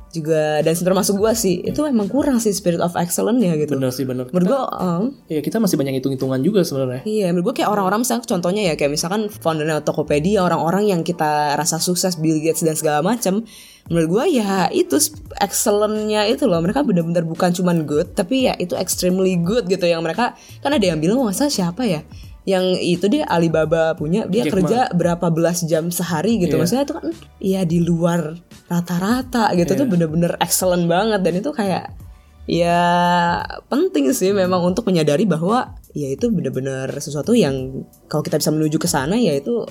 juga dan termasuk gua sih itu emang kurang sih spirit of excellence ya gitu. Bener sih bener. menurut gua eh, Ya kita masih banyak hitung-hitungan juga sebenarnya. Iya, menurut gue kayak orang-orang misalnya contohnya ya kayak misalkan foundernya Tokopedia, orang-orang yang kita rasa sukses Bill Gates dan segala macam. Menurut gue ya itu excellentnya itu loh mereka benar-benar bukan cuman good tapi ya itu extremely good gitu yang mereka kan ada yang bilang masa siapa ya yang itu dia Alibaba punya dia Jack kerja berapa belas jam sehari gitu Iya. maksudnya itu kan ya di luar rata-rata gitu Iya. tuh bener-bener excellent banget dan itu kayak ya penting sih memang untuk menyadari bahwa ya itu bener-bener sesuatu yang kalau kita bisa menuju ke sana ya itu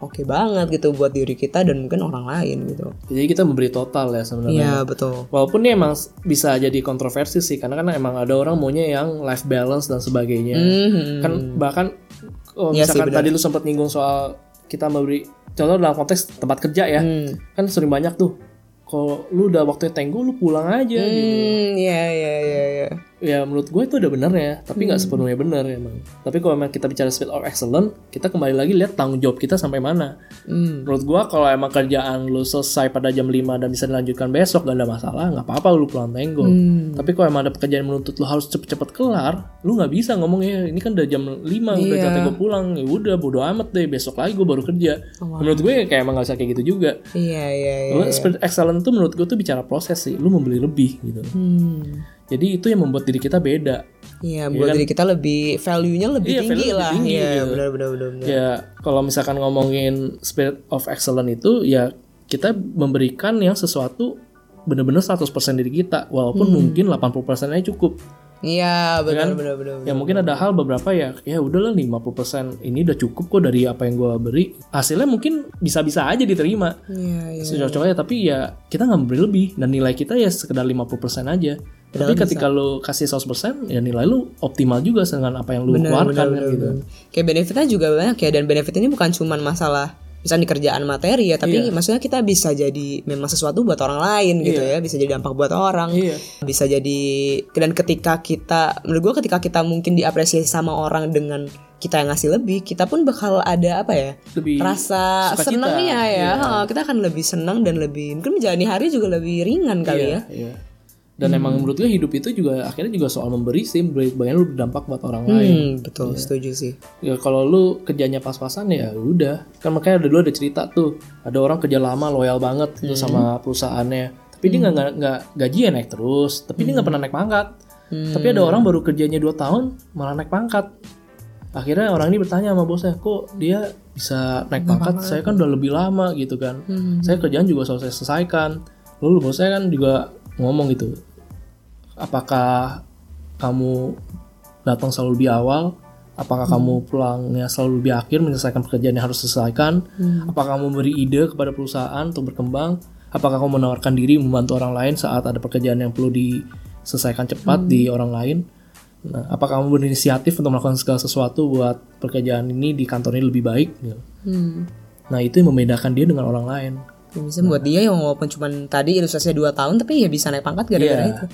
oke banget gitu buat diri kita dan mungkin orang lain gitu. Jadi kita memberi total ya sebenarnya. Iya betul. Walaupun ini emang bisa jadi kontroversi sih karena kan emang ada orang maunya yang life balance dan sebagainya. Mhm. Kan bahkan oh, sih, misalkan benar. tadi lu sempat nyinggung soal kita memberi contoh dalam konteks tempat kerja ya. Hmm. Kan sering banyak tuh kalau lu udah waktunya tenggo lu pulang aja gitu. Hmm, iya iya iya iya. Ya menurut gue itu udah bener ya, tapi Hmm. nggak sepenuhnya bener emang. Tapi kalau emang kita bicara spirit of excellence, kita kembali lagi lihat tanggung jawab kita sampai mana. Hmm. Menurut gua kalau emang kerjaan lu selesai pada jam 5 dan bisa dilanjutkan besok gak ada masalah, nggak apa-apa lu pulang tenggo. Hmm. Tapi kalau emang ada pekerjaan menuntut lu harus cepet-cepet kelar, lu nggak bisa ngomong ya ini kan udah jam 5 udah Iya. jam gue pulang, ya udah bodo amat deh besok lagi gue baru kerja. Menurut gue ya kayak emang gak usah kayak gitu juga. Iya iya iya. Lu spirit excellent tuh menurut gue tuh bicara proses sih, lu membeli lebih gitu. Hmm. Jadi itu yang membuat diri kita beda. Iya, buat diri kita lebih value-nya lebih Iya, tinggi value lebih lah. tinggi Iya, gitu. benar benar benar. Ya, kalau misalkan ngomongin spirit of excellence itu ya kita memberikan yang sesuatu benar-benar 100% diri kita walaupun mungkin 80%-nya cukup. Iya, benar kan? benar benar. Ya mungkin ada hal beberapa ya ya udahlah 50% ini udah cukup kok dari apa yang gua beri. Hasilnya mungkin bisa-bisa aja diterima. Iya, iya. Secocoknya tapi ya kita nggak memberi lebih dan nilai kita ya sekedar 50% aja. Tapi ketika lu kasih 100% ya nilai lu optimal juga dengan apa yang lu keluarkan kan gitu. Kayak benefitnya juga banyak ya dan benefit ini bukan cuma masalah misalnya di kerjaan materi ya, tapi Iya. maksudnya kita bisa jadi memang sesuatu buat orang lain gitu ya, bisa jadi dampak buat orang. Iya. Bisa jadi dan ketika kita menurut gua ketika kita mungkin diapresiasi sama orang dengan kita yang ngasih lebih, kita pun bakal ada apa ya? Lebih rasa senangnya ya. Iya. Ha, kita akan lebih senang dan lebih mungkin menjalani hari juga lebih ringan kali ya. Iya. Dan emang menurut gue hidup itu juga akhirnya juga soal memberi sih, memberi bagian lu berdampak buat orang lain. Hmm, betul, setuju sih. Ya kalau lu kerjanya pas-pasan ya udah. Kan makanya ada dulu ada cerita tuh, ada orang kerja lama loyal banget gitu sama perusahaannya. Tapi dia nggak nggak nggak gaji ya naik terus, tapi dia nggak pernah naik pangkat. Tapi ada orang baru kerjanya 2 tahun malah naik pangkat. Akhirnya orang ini bertanya sama bosnya, kok dia bisa naik pangkat? Saya kan udah lebih lama gitu kan. Saya kerjaan juga selesai selesaikan. Lalu bosnya kan juga ngomong gitu, apakah kamu datang selalu lebih awal? Apakah kamu pulangnya selalu lebih akhir menyelesaikan pekerjaan yang harus diselesaikan? Apakah kamu beri ide kepada perusahaan untuk berkembang? Apakah kamu menawarkan diri membantu orang lain saat ada pekerjaan yang perlu diselesaikan cepat di orang lain? Nah, apakah kamu berinisiatif untuk melakukan segala sesuatu buat pekerjaan ini di kantor ini lebih baik? Gitu. Hmm. Nah, itu yang membedakan dia dengan orang lain. Bisa buat dia yang walaupun cuma tadi ilustrasinya 2 tahun tapi ya bisa naik pangkat gara-gara Iya. itu.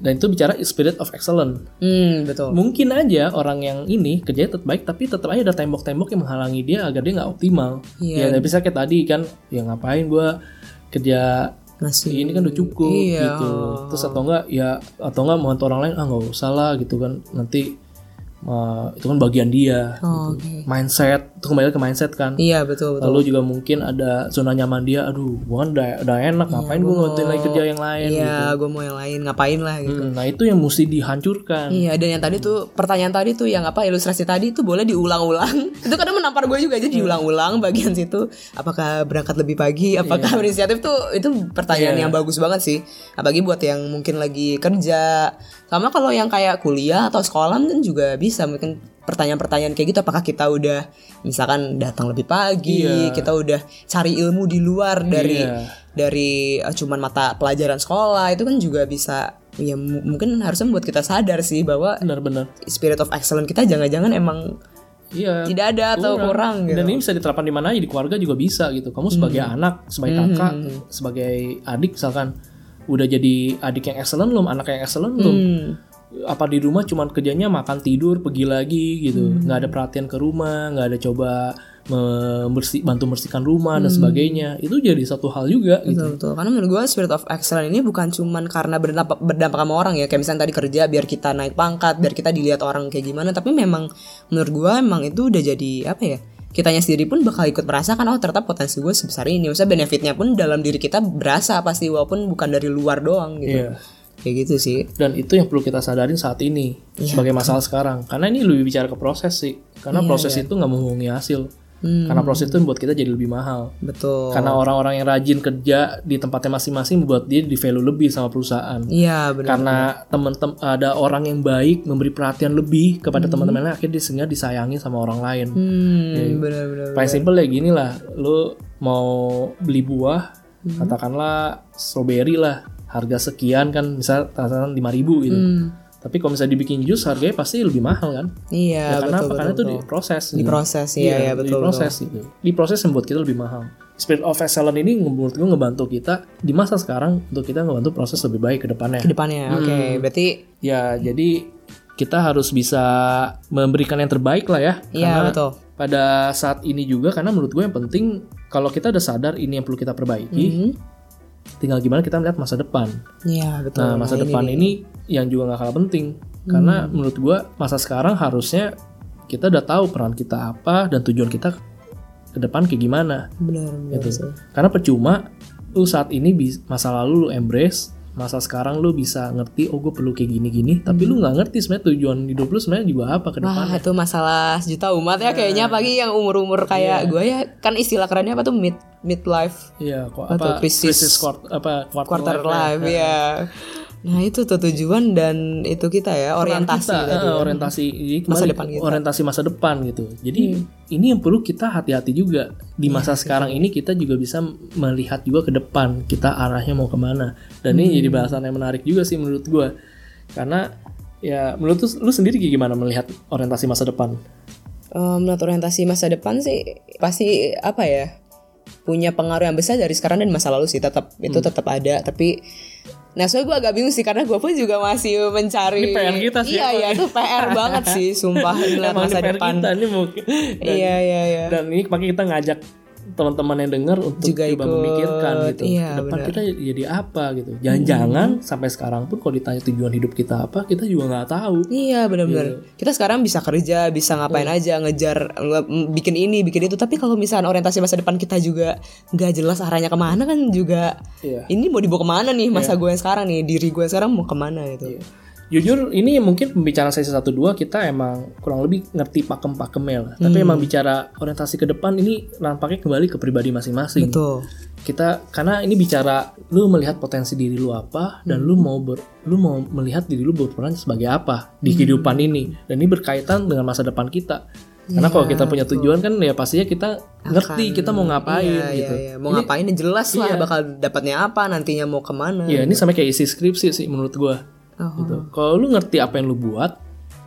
Dan itu bicara spirit of excellence. Hmm, betul. Mungkin aja orang yang ini kerjanya tetap baik, tapi tetap aja ada tembok-tembok yang menghalangi dia agar dia nggak optimal. Iya. Ya, tapi bisa kayak tadi kan, ya ngapain gua kerja Masih ini kan udah cukup Iya. gitu. Terus atau enggak ya atau enggak mau orang lain ah nggak usah lah gitu kan nanti uh, itu kan bagian dia. Oh, gitu. oke. Mindset itu kembali ke mindset kan. Iya, betul betul. Lalu juga mungkin ada zona nyaman dia, aduh, gua kan udah, udah enak, ngapain gua ngebantuin lagi kerja yang lain gitu. Iya, gue mau yang lain ngapain lah gitu. Hmm, nah itu yang mesti dihancurkan. Iya dan yang tadi tuh pertanyaan tadi tuh yang apa ilustrasi tadi tuh boleh diulang-ulang itu kadang menampar gue juga aja diulang-ulang bagian situ apakah berangkat lebih pagi apakah berinisiatif tuh itu pertanyaan Iya. yang bagus banget sih apalagi buat yang mungkin lagi kerja sama kalau yang kayak kuliah atau sekolah kan juga bisa mungkin pertanyaan-pertanyaan kayak gitu apakah kita udah misalkan datang lebih pagi Iya. kita udah cari ilmu di luar dari Iya. dari uh, cuman mata pelajaran sekolah itu kan juga bisa ya mu- mungkin harusnya membuat kita sadar sih bahwa Benar-benar. spirit of excellence kita jangan-jangan emang Iya. tidak ada atau kurang, gitu. Dan ini bisa diterapkan di mana aja di keluarga juga bisa gitu. Kamu sebagai anak, sebagai kakak, sebagai adik misalkan udah jadi adik yang excellent belum, anak yang excellent belum. Hmm. Apa di rumah cuman kerjanya makan tidur, pergi lagi gitu. Hmm. nggak ada perhatian ke rumah, nggak ada coba membersih bantu membersihkan rumah Hmm. dan sebagainya. Itu jadi satu hal juga gitu. Betul, betul. Karena menurut gue spirit of excellence ini bukan cuman karena berdampak, berdampak sama orang ya. Kayak misalnya tadi kerja biar kita naik pangkat, biar kita dilihat orang kayak gimana. Tapi memang menurut gue emang itu udah jadi apa ya? Kitanya sendiri pun bakal ikut merasakan oh ternyata potensi gue sebesar ini. Maksudnya benefitnya pun dalam diri kita berasa pasti walaupun bukan dari luar doang gitu. Iya. Kayak gitu sih. Dan itu yang perlu kita sadarin saat ini Iya, sebagai masalah sekarang. Karena ini lebih bicara ke proses sih. Karena Iya, proses itu nggak membohongi hasil. Hmm. Karena proses itu membuat kita jadi lebih mahal. Betul. Karena orang-orang yang rajin kerja di tempatnya masing-masing membuat dia di value lebih sama perusahaan. Iya benar. Karena teman-teman ada orang yang baik memberi perhatian lebih kepada teman-temannya akhirnya sehingga disayangi sama orang lain. Hmm, benar-benar. Paling simple ya gini lah, lu mau beli buah, katakanlah strawberry lah, harga sekian kan, misal katakan 5000 gitu. Hmm. Tapi kalau misalnya dibikin jus harganya pasti lebih mahal kan? Iya, Ya, karena betul? Karena betul, itu betul. diproses. Diproses, iya, iya, betul, Diproses gitu. Diproses yang membuat kita lebih mahal. Spirit of excellence ini menurut gue ngebantu kita di masa sekarang untuk kita ngebantu proses lebih baik ke depannya. ke depannya. Oke, Hmm. berarti Ya, jadi kita harus bisa memberikan yang terbaik lah ya. iya Karena betul. pada saat ini juga karena menurut gue yang penting kalau kita udah sadar ini yang perlu kita perbaiki, Mhm. Tinggal gimana kita melihat masa depan. Iya, betul. Nah, masa depan ini yang juga nggak kalah penting karena menurut gua masa sekarang harusnya kita udah tahu peran kita apa dan tujuan kita ke depan kayak gimana benar benar gitu. sih. Karena percuma lu saat ini masa lalu lu embrace, masa sekarang lu bisa ngerti oh gue perlu kayak gini-gini, tapi lu nggak ngerti sebenarnya tujuan hidup lu sebenarnya juga apa ke depan. Itu masalah sejuta umat ya kayaknya apalagi yang umur-umur Iya. kayak gue ya. Kan istilah kerennya apa tuh? Mid midlife. Iya, kok Apa tuh, apa krisis- quart- apa quarter, quarter life, life ya. Nah, itu tuh tujuan dan itu kita ya orientasi kita, tadi. eh, ya. orientasi jadi Masa depan kita. orientasi masa depan gitu. Jadi ini yang perlu kita hati-hati juga. Di masa sekarang ini kita juga bisa melihat juga ke depan kita arahnya mau ke mana. Dan ini jadi bahasan yang menarik juga sih menurut gua. Karena ya menurut lu, lu sendiri gimana melihat orientasi masa depan? Eh, menurut orientasi masa depan sih pasti apa ya punya pengaruh yang besar dari sekarang dan masa lalu sih. Tetap itu Hmm. tetap ada. Tapi nah soalnya gue agak bingung sih karena gue pun juga masih mencari Ini PR kita sih, iya iya itu PR banget sih sumpah. Melihat Emang masa depan. kita ini mungkin dan, iya iya iya. Dan ini pakai kita ngajak teman-teman yang dengar untuk Juga coba ikut, memikirkan gitu iya, ke depan kita jadi apa gitu jangan-jangan sampai sekarang pun kalau ditanya tujuan hidup kita apa kita juga nggak tahu Iya benar-benar. Kita sekarang bisa kerja, bisa ngapain aja, ngejar, bikin ini, bikin itu. Tapi kalau misalnya orientasi masa depan kita juga nggak jelas arahnya ke mana kan juga. Iya. Ini mau dibawa ke mana nih masa gue yang sekarang nih, diri gue yang sekarang mau ke mana gitu. Jujur ini mungkin pembicaraan sesi satu dua kita emang kurang lebih ngerti pakem-pakemnya lah. Tapi emang bicara orientasi ke depan ini nampaknya kembali ke pribadi masing-masing. Betul. Kita karena ini bicara lu melihat potensi diri lu apa dan lu mau ber, lu mau melihat diri lu berperan sebagai apa di kehidupan ini. Dan ini berkaitan dengan masa depan kita. Karena kalau kita punya tujuan kan ya pastinya kita ngerti kita mau ngapain Iya, gitu. iya, iya. Mau ngapain ya jelas lah bakal dapatnya apa, nantinya mau ke mana. Ya ini sama kayak isi skripsi sih menurut gua. Oh. gitu. Kalau lu ngerti apa yang lu buat,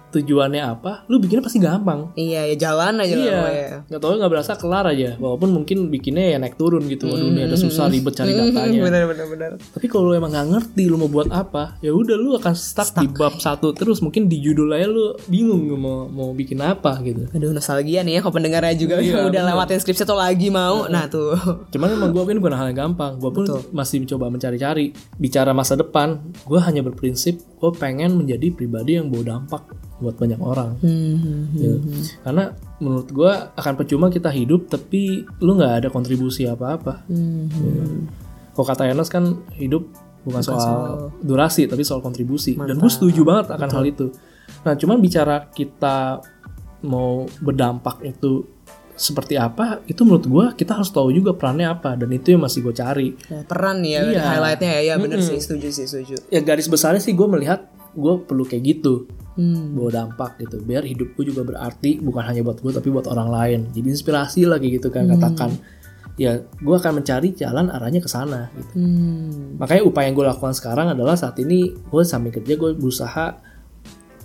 tujuannya apa, lu bikinnya pasti gampang. Iya, ya jalan aja lah Iya, nggak tahu nggak berasa kelar aja. Walaupun mungkin bikinnya ya naik turun gitu. Waduh, ini ada susah ribet cari datanya. Bener bener bener. Tapi kalau lu emang nggak ngerti lu mau buat apa, ya udah lu akan stuck, di bab satu terus. Mungkin di judul aja lu bingung mau mau bikin apa gitu. Aduh nostalgia nih ya kalau pendengarnya juga Iya, udah lewatin skripsi atau lagi mau. Nah tuh. Cuman emang gue ini bukan hal yang gampang. Gue pun masih mencoba mencari-cari. Bicara masa depan, gue hanya berprinsip gue pengen menjadi pribadi yang bawa dampak buat banyak orang. Hmm, Ya. Karena menurut gue akan percuma kita hidup tapi lu nggak ada kontribusi apa-apa. Hmm, Ya. Kalau kata Enos kan hidup bukan, soal, durasi tapi soal kontribusi. Dan gue setuju banget akan hal itu. Nah cuman bicara kita mau berdampak itu seperti apa itu menurut gue kita harus tahu juga perannya apa dan itu yang masih gue cari. Ya, peran ya Iya. highlightnya ya, ya bener sih setuju sih setuju. Ya garis besarnya sih gue melihat gue perlu kayak gitu Hmm. bawa dampak gitu biar hidupku juga berarti bukan hanya buat gue tapi buat orang lain jadi inspirasi kayak gitu kan katakan ya gue akan mencari jalan arahnya ke sana gitu Hmm. makanya upaya yang gue lakukan sekarang adalah saat ini gue sambil kerja gue berusaha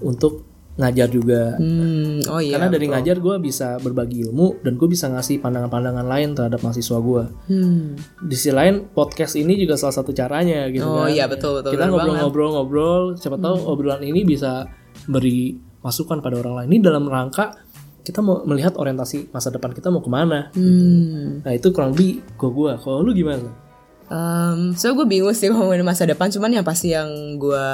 untuk ngajar juga Hmm. Oh iya. karena dari ngajar gue bisa berbagi ilmu dan gue bisa ngasih pandangan-pandangan lain terhadap mahasiswa gue Hmm. di sisi lain podcast ini juga salah satu caranya gitu Oh kan iya betul betul. kita ngobrol-ngobrol-ngobrol siapa tahu obrolan ini bisa beri masukan pada orang lain. Ini dalam rangka kita mau melihat orientasi masa depan kita mau ke mana Hmm. nah itu kurang lebih gue gue kalau lu gimana? Um, so gue bingung sih ngomongin masa depan. Cuman yang pasti yang gue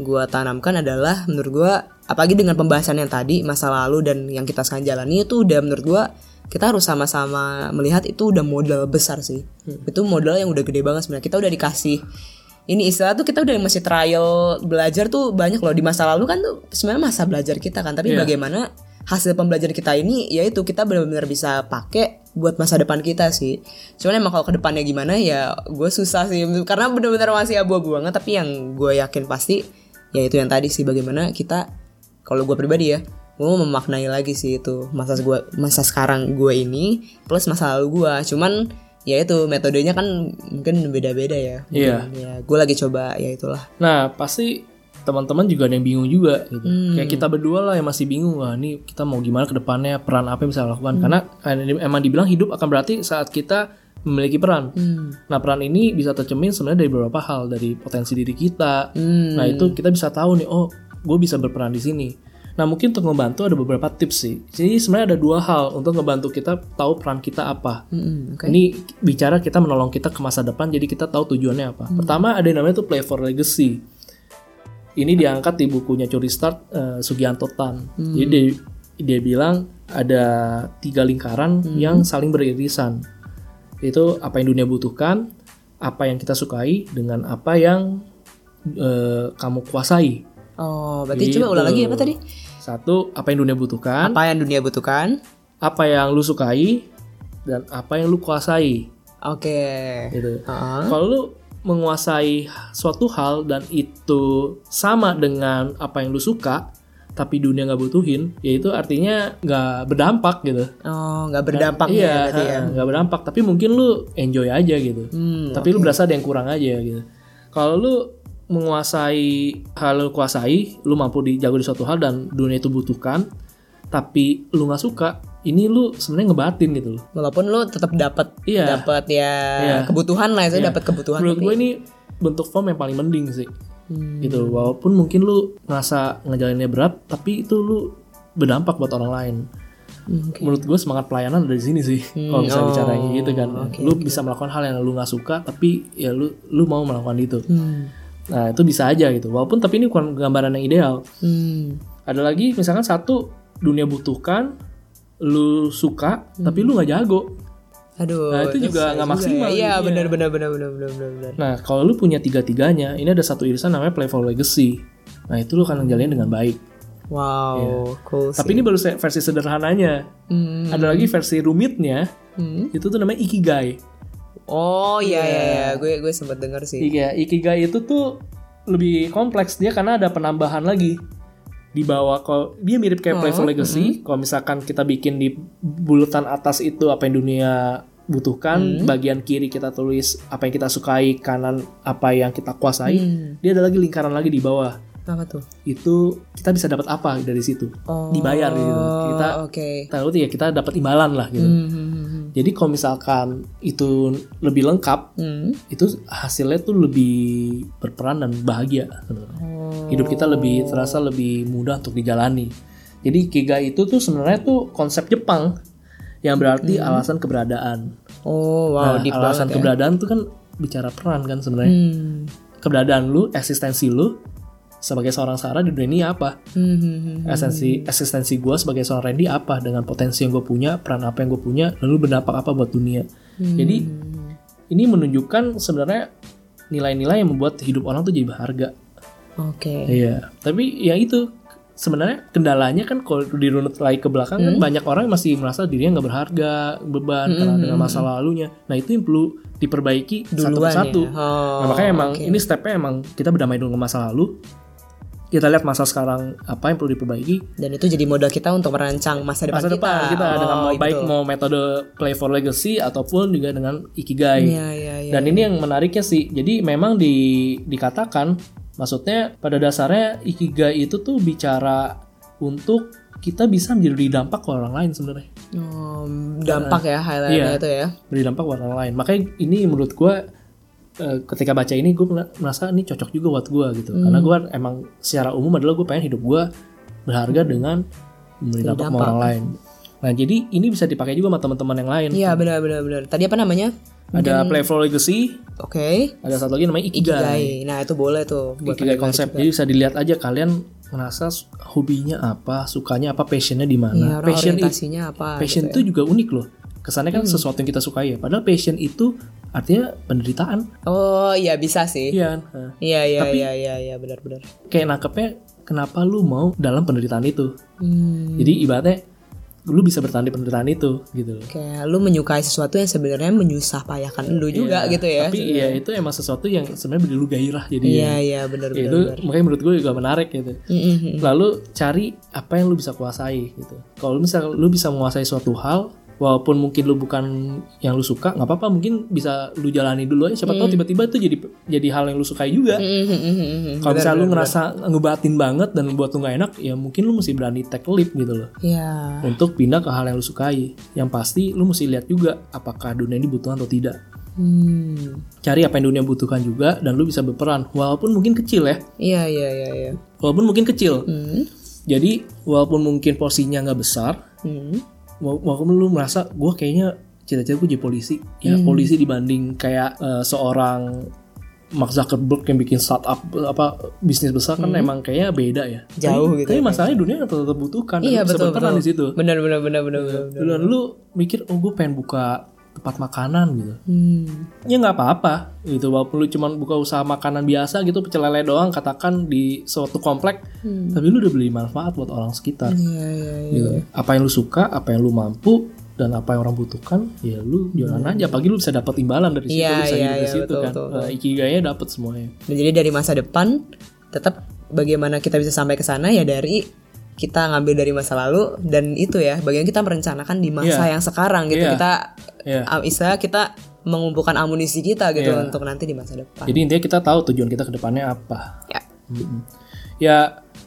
gua tanamkan adalah menurut gue apalagi dengan pembahasan yang tadi masa lalu dan yang kita sekarang jalani itu udah menurut gue kita harus sama-sama melihat itu udah modal besar sih. Itu modal yang udah gede banget sebenarnya. Kita udah dikasih ini istilah tuh kita udah masih trial belajar tuh banyak loh di masa lalu kan tuh sebenarnya masa belajar kita kan tapi Iya. bagaimana hasil pembelajaran kita ini yaitu kita benar-benar bisa pakai buat masa depan kita sih. Cuman emang kalau ke depannya gimana ya gue susah sih karena benar-benar masih abu-abu banget tapi yang gue yakin pasti ya itu yang tadi sih bagaimana kita kalau gue pribadi ya gue mau memaknai lagi sih itu masa gua masa sekarang gue ini plus masa lalu gue cuman ya itu metodenya kan mungkin beda-beda ya Iya. Mungkin, ya gue lagi coba ya itulah nah pasti teman-teman juga ada yang bingung juga gitu. Hmm. Kayak kita berdua lah yang masih bingung wah ini kita mau gimana ke depannya, peran apa yang bisa lakukan. Hmm. Karena eh, emang dibilang hidup akan berarti saat kita memiliki peran. Hmm. Nah, peran ini bisa tercermin sebenarnya dari beberapa hal, dari potensi diri kita. Hmm. Nah, itu kita bisa tahu nih, oh, gue bisa berperan di sini. Nah, mungkin untuk ngebantu ada beberapa tips sih. Jadi sebenarnya ada dua hal untuk ngebantu kita tahu peran kita apa. Hmm, oke. Ini bicara kita menolong kita ke masa depan, jadi kita tahu tujuannya apa. Pertama ada yang namanya tuh play for legacy. Ini diangkat di bukunya Curi Start eh, Sugianto Tan. Jadi dia, dia bilang ada tiga lingkaran yang saling beririsan. Itu apa yang dunia butuhkan, apa yang kita sukai, dengan apa yang eh, kamu kuasai. oh berarti coba ulang lagi apa tadi Satu, apa yang dunia butuhkan, apa yang dunia butuhkan apa yang lu sukai, dan apa yang lu kuasai. oke Gitu. Heeh. Kalau lu menguasai suatu hal dan itu sama dengan apa yang lu suka, tapi dunia nggak butuhin, ya itu artinya nggak berdampak gitu. oh nggak berdampak iya, ya berarti ya ha, nggak berdampak. Tapi mungkin lu enjoy aja gitu. Hmm, tapi lu berasa ada yang kurang aja gitu. Kalau lu menguasai hal lu kuasai, lu mampu dijago di suatu hal dan dunia itu butuhkan, tapi lu nggak suka, ini lu sebenarnya ngebatin gitu loh. walaupun lu tetap dapat Iya. dapat ya Iya. kebutuhan lah itu dapat kebutuhan Menurut gue ini bentuk form yang paling mending sih. Hmm. Gitu. Walaupun mungkin lu ngerasa ngejalaninnya berat, tapi itu lu berdampak buat orang lain. Hmm, oke. Menurut gue semangat pelayanan ada di sini sih. Kalau bisa oh, bicara kayak gitu kan. oke, lu bisa melakukan hal yang lu nggak suka, tapi ya lu lu mau melakukan itu. Hmm. Nah itu bisa aja gitu. Walaupun tapi ini bukan gambaran yang ideal. Hmm. Ada lagi misalkan satu dunia butuhkan, lu suka, tapi lu nggak jago. aduh Nah, itu juga nggak maksimal ya. iya gitu, benar benar benar benar benar benar Nah, kalau lu punya tiga-tiganya, ini ada satu irisan namanya play for legacy. Nah itu lu akan ngejalanin dengan baik. Wow, cool sih. Tapi ini baru versi sederhananya. Hmm. Ada lagi versi rumitnya. Hmm. Itu tuh namanya ikigai. Oh iya iya. iya, gue gue sempat dengar sih. Iya, ikigai itu tuh lebih kompleks. Dia karena ada penambahan lagi. Di bawah kalau dia mirip kayak Oh, Playful Legacy. Kalau misalkan kita bikin di bulatan atas itu apa yang dunia butuhkan Hmm. bagian kiri kita tulis apa yang kita sukai kanan apa yang kita kuasai Hmm. dia ada lagi lingkaran lagi di bawah Apa tuh? itu kita bisa dapat apa dari situ Oh, dibayar gitu kita Oke. tahu ya kita dapat imbalan lah gitu Hmm, hmm, hmm, jadi kalau misalkan itu lebih lengkap hmm. itu hasilnya tuh lebih berperan dan bahagia. Oh. hidup kita lebih terasa lebih mudah untuk dijalani jadi ikigai itu tuh sebenarnya tuh konsep Jepang yang berarti alasan keberadaan Oh, wow, nah alasan banget ya. keberadaan tuh kan bicara peran kan sebenarnya Hmm. keberadaan lu eksistensi lu sebagai seorang Sarah di dunia ini apa Hmm, hmm, hmm. esensi eksistensi gue sebagai seorang Randy apa dengan potensi yang gue punya peran apa yang gue punya lalu berdampak apa buat dunia Hmm. jadi ini menunjukkan sebenarnya nilai-nilai yang membuat hidup orang tuh jadi berharga Oke. iya tapi ya itu sebenarnya kendalanya kan kalau dirunut lagi ke belakang kan Hmm. banyak orang masih merasa dirinya nggak berharga beban karena dengan masa lalunya nah itu yang perlu diperbaiki satu Duluan persatu ya? Oh, nah, makanya emang oke. ini stepnya emang kita berdamai dulu dengan masa lalu kita lihat masa sekarang apa yang perlu diperbaiki Dan itu jadi modal kita untuk merancang masa depan masa kita. depan kita dengan Oh, mau baik betul. mau metode play for legacy ataupun juga dengan ikigai. Iya, iya, iya. Dan ini yang menariknya sih. Jadi memang di dikatakan maksudnya pada dasarnya ikigai itu tuh bicara untuk kita bisa menjadi dampak ke orang lain sebenarnya. Oh, dampak ya highlightnya Iya. itu ya. Beri dampak ke orang lain. Makanya ini menurut gua eh, ketika baca ini gue merasa ini cocok juga buat gua gitu. Karena Hmm. gua emang secara umum adalah gue pengen hidup gua berharga dengan memberi dampak ke orang lain. Nah, jadi ini bisa dipakai juga sama teman-teman yang lain. Iya, benar benar benar. Tadi apa namanya? Ada Playful Legacy, Oke. ada satu lagi namanya Ikigai. Ikigai. Nah, itu boleh tuh buat Ikigai konsep. juga. Jadi bisa dilihat aja kalian merasa hobinya apa, sukanya apa, passionnya di mana. orang passion orientasinya apa? passion gitu itu juga unik loh. Kesannya Hmm. kan sesuatu yang kita sukai ya. Padahal passion itu artinya penderitaan. ya. Oh, iya bisa sih. Iya. kan? Nah, Iya, iya, iya, iya, iya, benar benar. kayak nangkepnya kenapa lu mau dalam penderitaan itu. Hmm. Jadi ibaratnya lu bisa bertahan di penderitaan itu gitu loh. Kayak lu menyukai sesuatu yang sebenarnya menyusah payahkan lu juga Iya, gitu ya. Tapi ya itu emang sesuatu yang sebenarnya beri lu gairah jadi Iya, iya, benar ya benar. itu makanya menurut gue juga menarik gitu. Mm-mm. Lalu cari apa yang lu bisa kuasai gitu. Kalau lu bisa menguasai suatu hal walaupun mungkin lu bukan yang lu suka nggak apa-apa mungkin bisa lu jalani dulu aja siapa tahu tiba-tiba itu jadi jadi hal yang lu sukai juga. Mm-mm. Kalau misalnya lu ngerasa ngebatin banget dan buat lu nggak enak ya mungkin lu mesti berani take leap gitu loh. Iya. Untuk pindah ke hal yang lu sukai. Yang pasti lu mesti lihat juga apakah dunia ini butuh atau tidak. Hmm. Cari apa yang dunia butuhkan juga dan lu bisa berperan walaupun mungkin kecil ya. Iya, iya, iya, iya. Walaupun mungkin kecil. Hmm. Jadi walaupun mungkin porsinya nggak besar, Hmm. Wa- walaupun lu merasa gue kayaknya cita-cita gue jadi polisi ya polisi dibanding kayak eh, seorang Mark Zuckerberg yang bikin startup apa bisnis besar kan emang kayaknya beda ya Jauh tapi, gitu tapi ya, masalahnya dunia tetap tetap butuhkan Iya, betul, betul. di situ Benar, benar, benar, benar, benar. benar. dan lu mikir oh gue pengen buka tempat makanan gitu Hmm. ya nggak apa-apa gitu walaupun lu cuma buka usaha makanan biasa gitu pecel lele doang katakan di suatu komplek tapi lu udah beli manfaat buat orang sekitar Iya, iya, iya. gitu. Apa yang lu suka, apa yang lu mampu, dan apa yang orang butuhkan, ya lu jalan aja. Pagi lu bisa dapat imbalan dari situ, Iya, bisa iya, hidup dari iya, situ betul, kan. betul, Nah, ikigainya dapat semuanya. Nah, jadi dari masa depan tetap bagaimana kita bisa sampai ke sana ya dari kita ngambil dari masa lalu dan itu ya bagian kita merencanakan di masa Iya. yang sekarang gitu Iya. kita Iya. uh, istilah kita mengumpulkan amunisi kita gitu Iya. untuk nanti di masa depan. Jadi intinya kita tahu tujuan kita ke depannya apa. Ya. Mm-mm. Ya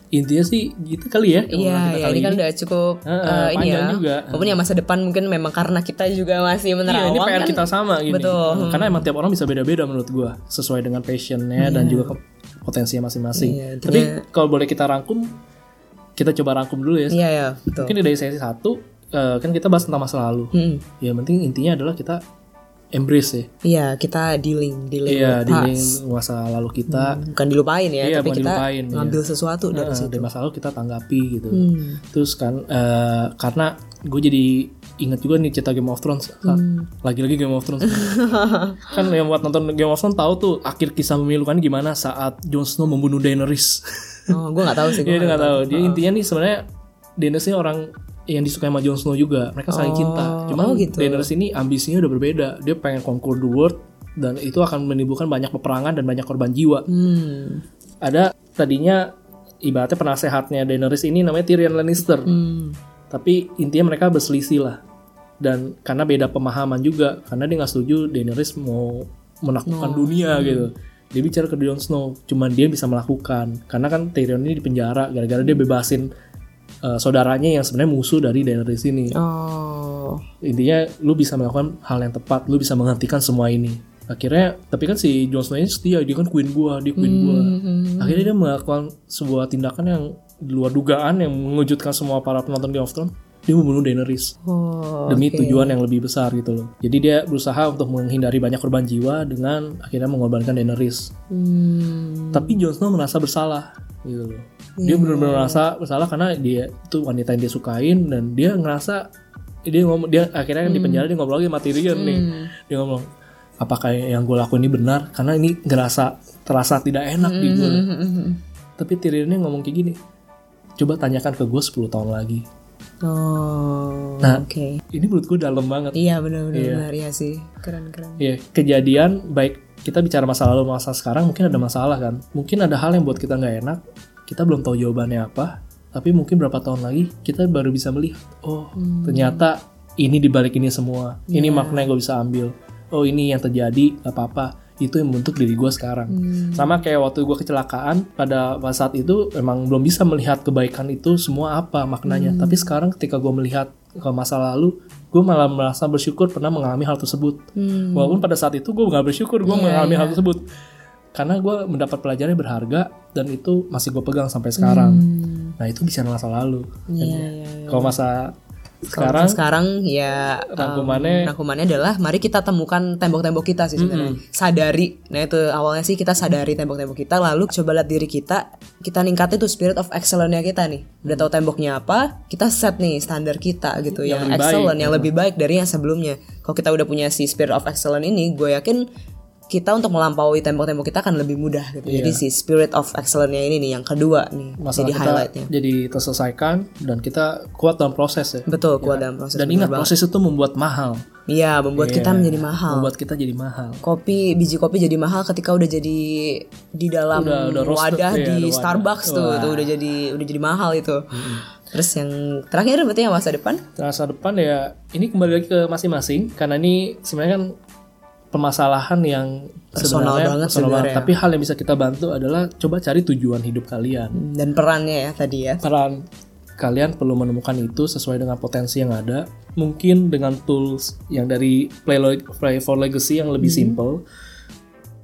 intinya sih gitu kali ya. Iya, kita ya, ini kan udah cukup Heeh, uh, ini ya. juga. Walaupun ya masa depan mungkin memang karena kita juga masih Iya, menerawang ini PR kan. kita sama gini. Betul. Hmm, Karena emang tiap orang bisa beda-beda menurut gua, sesuai dengan passionnya dan juga ke- potensinya masing-masing. Iya, intinya- Tapi kalau boleh kita rangkum, kita coba rangkum dulu ya. Iya, ya, betul. Mungkin dari sesi satu eh, kan kita bahas tentang masa lalu. Hmm. Ya penting intinya adalah kita embrace ya. Iya, kita dealing, dealing Iya, with di past. masa lalu kita. Bukan dilupain ya, Iya, tapi bukan kita dilupain, iya. ngambil sesuatu dari eh, situ. dari masa lalu kita tanggapi gitu. Hmm. Terus kan eh, karena gue jadi inget juga nih cerita Game of Thrones. Hmm. Lagi-lagi Game of Thrones. kan yang buat nonton Game of Thrones tahu tuh akhir kisah memilukan gimana saat Jon Snow membunuh Daenerys. Oh, gue nggak tahu sih. Dia Gue nggak tahu. Dia intinya nih sebenarnya Daenerys ini orang yang disukai sama Jon Snow juga. Mereka saling cinta. Cuma oh gitu. Daenerys ini ambisinya udah berbeda. Dia pengen conquer the world dan itu akan menimbulkan banyak peperangan dan banyak korban jiwa. Hmm. Ada tadinya ibaratnya penasehatnya Daenerys ini namanya Tyrion Lannister. Hmm. Tapi intinya mereka berselisih lah. Dan karena beda pemahaman juga, karena dia nggak setuju Daenerys mau menaklukkan dunia gitu. Dia bicara ke Jon Snow, cuman dia bisa melakukan. Karena kan Tyrion ini dipenjara gara-gara dia bebasin eh, saudaranya yang sebenarnya musuh dari Daenerys ini. Oh. Intinya lu bisa melakukan hal yang tepat, lu bisa menghentikan semua ini. Akhirnya, tapi kan si Jon Snow ini setia, dia kan queen gua, dia queen gua. Akhirnya dia melakukan sebuah tindakan yang di luar dugaan yang mengejutkan semua para penonton Game of Thrones. Dia membunuh Daenerys Oh. demi tujuan yang lebih besar gitu loh. Jadi dia berusaha untuk menghindari banyak korban jiwa dengan akhirnya mengorbankan Daenerys. Hmm. Tapi Jon Snow merasa bersalah gitu loh. Dia benar-benar merasa bersalah karena dia itu wanita yang dia sukain dan dia ngerasa dia ngomong dia akhirnya kan di penjara dia ngobrol lagi sama Tyrion nih. Dia ngomong apakah yang gue lakuin ini benar karena ini ngerasa terasa tidak enak di gue. Tapi Tyrionnya ngomong kayak gini. Coba tanyakan ke gue 10 tahun lagi. Oh. Nah, Oke. Ini menurut gue dalam banget. Iya benar-benar benar ya sih. Keren keren. Iya, kejadian baik kita bicara masa lalu masa sekarang mungkin ada masalah kan. Mungkin ada hal yang buat kita nggak enak. Kita belum tahu jawabannya apa. Tapi mungkin berapa tahun lagi kita baru bisa melihat. Oh, ternyata ini dibalik ini semua. Ini makna yang gue bisa ambil. Oh, ini yang terjadi. Gak apa-apa. Itu yang membentuk diri gue sekarang. Sama kayak waktu gue kecelakaan pada saat itu emang belum bisa melihat kebaikan itu semua apa maknanya. Tapi sekarang ketika gue melihat ke masa lalu, gue malah merasa bersyukur pernah mengalami hal tersebut. Walaupun pada saat itu gue nggak bersyukur gue mengalami hal tersebut, karena gue mendapat pelajaran yang berharga dan itu masih gue pegang sampai sekarang. Nah itu bisa masa lalu. Iya iya. Kalau masa Sekarang sekarang ya Rangkumannya- rangkumannya adalah mari kita temukan tembok-tembok kita sih sebenarnya. Sadari. Nah itu awalnya sih kita sadari tembok-tembok kita lalu coba lihat diri kita, kita ningkatin tuh spirit of excellence-nya kita nih. Udah tahu temboknya apa, kita set nih standar kita gitu yang, baik, excellent, yang lebih baik dari yang sebelumnya. Kalau kita udah punya si spirit of excellence ini, gue yakin kita untuk melampaui tembok-tembok kita akan lebih mudah gitu. Jadi si spirit of excellence-nya ini nih yang kedua nih masalah jadi highlightnya. jadi terselesaikan dan kita kuat dalam proses ya. Betul, kuat dalam proses. Dan ingat proses itu membuat mahal, Iya, membuat kita menjadi mahal. membuat kita jadi mahal. Kopi biji kopi jadi mahal ketika udah jadi di dalam Udah- udah roasted, wadah iya, di ada wadah. Starbucks tuh, itu udah jadi udah jadi mahal itu. Terus yang terakhir berarti yang masa depan? masa depan ya ini kembali lagi ke masing-masing karena ini sebenarnya kan permasalahan yang Personal banget personal banget. sebenarnya. tapi hal yang bisa kita bantu adalah coba cari tujuan hidup kalian Dan perannya ya tadi ya. peran kalian perlu menemukan itu sesuai dengan potensi yang ada mungkin dengan tools yang dari Play, Play for Legacy yang lebih simple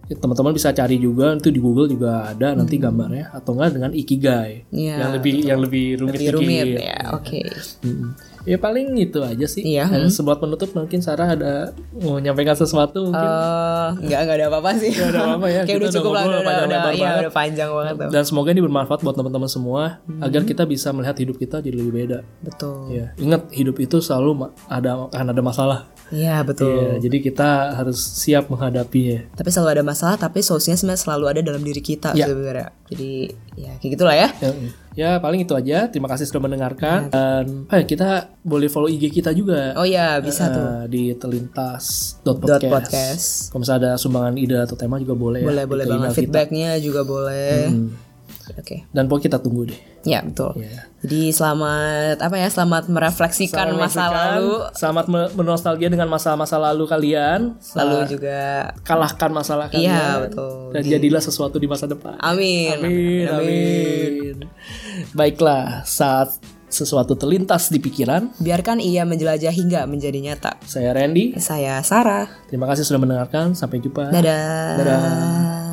Ya, teman-teman bisa cari juga itu di Google juga ada nanti gambarnya atau enggak dengan Ikigai Iya, yang lebih yang lebih rumit Lebih rumit dikit. ya. Oke. Mm-mm. Ya paling itu aja sih. Iya, Eh, Sebuah penutup mungkin Sarah ada mau nyampaikan sesuatu mungkin. Eh, nggak nggak ada apa-apa sih. Nggak ada apa-apa ya, Kayak udah cukup lah, udah, udah, panjang udah, iya, banget. udah panjang banget tuh. Dan semoga ini bermanfaat buat teman-teman semua agar kita bisa melihat hidup kita jadi lebih beda. Betul. Ya, ingat hidup itu selalu ada akan ada masalah. Iya, betul. Ya, jadi kita harus siap menghadapinya. Tapi selalu ada masalah, tapi solusinya sebenarnya selalu ada dalam diri kita Iya. sebenarnya. Jadi ya kayak gitulah ya. Ya, ya, paling itu aja. Terima kasih sudah mendengarkan. Dan oh ya, kita boleh follow IG kita juga. Oh ya bisa tuh. Eh, di telintas dot podcast. podcast. Kalau misalnya ada sumbangan ide atau tema juga boleh. Boleh ya, boleh banget kita. feedbacknya juga boleh. Oke. Dan pokoknya kita tunggu deh. Ya betul. Ya. Jadi selamat apa ya? Selamat merefleksikan masa Selamat lalu. Selamat bernostalgia dengan masa-masa lalu kalian. Lalu juga Kalahkan masalah kalian. Iya, betul. Dan jadilah sesuatu di masa depan. amin. Amin, amin. Baiklah, saat sesuatu terlintas di pikiran, Biarkan ia menjelajah hingga menjadi nyata. saya Randy. Saya Sarah. Terima kasih sudah mendengarkan. Sampai jumpa. Dadah. Dadah.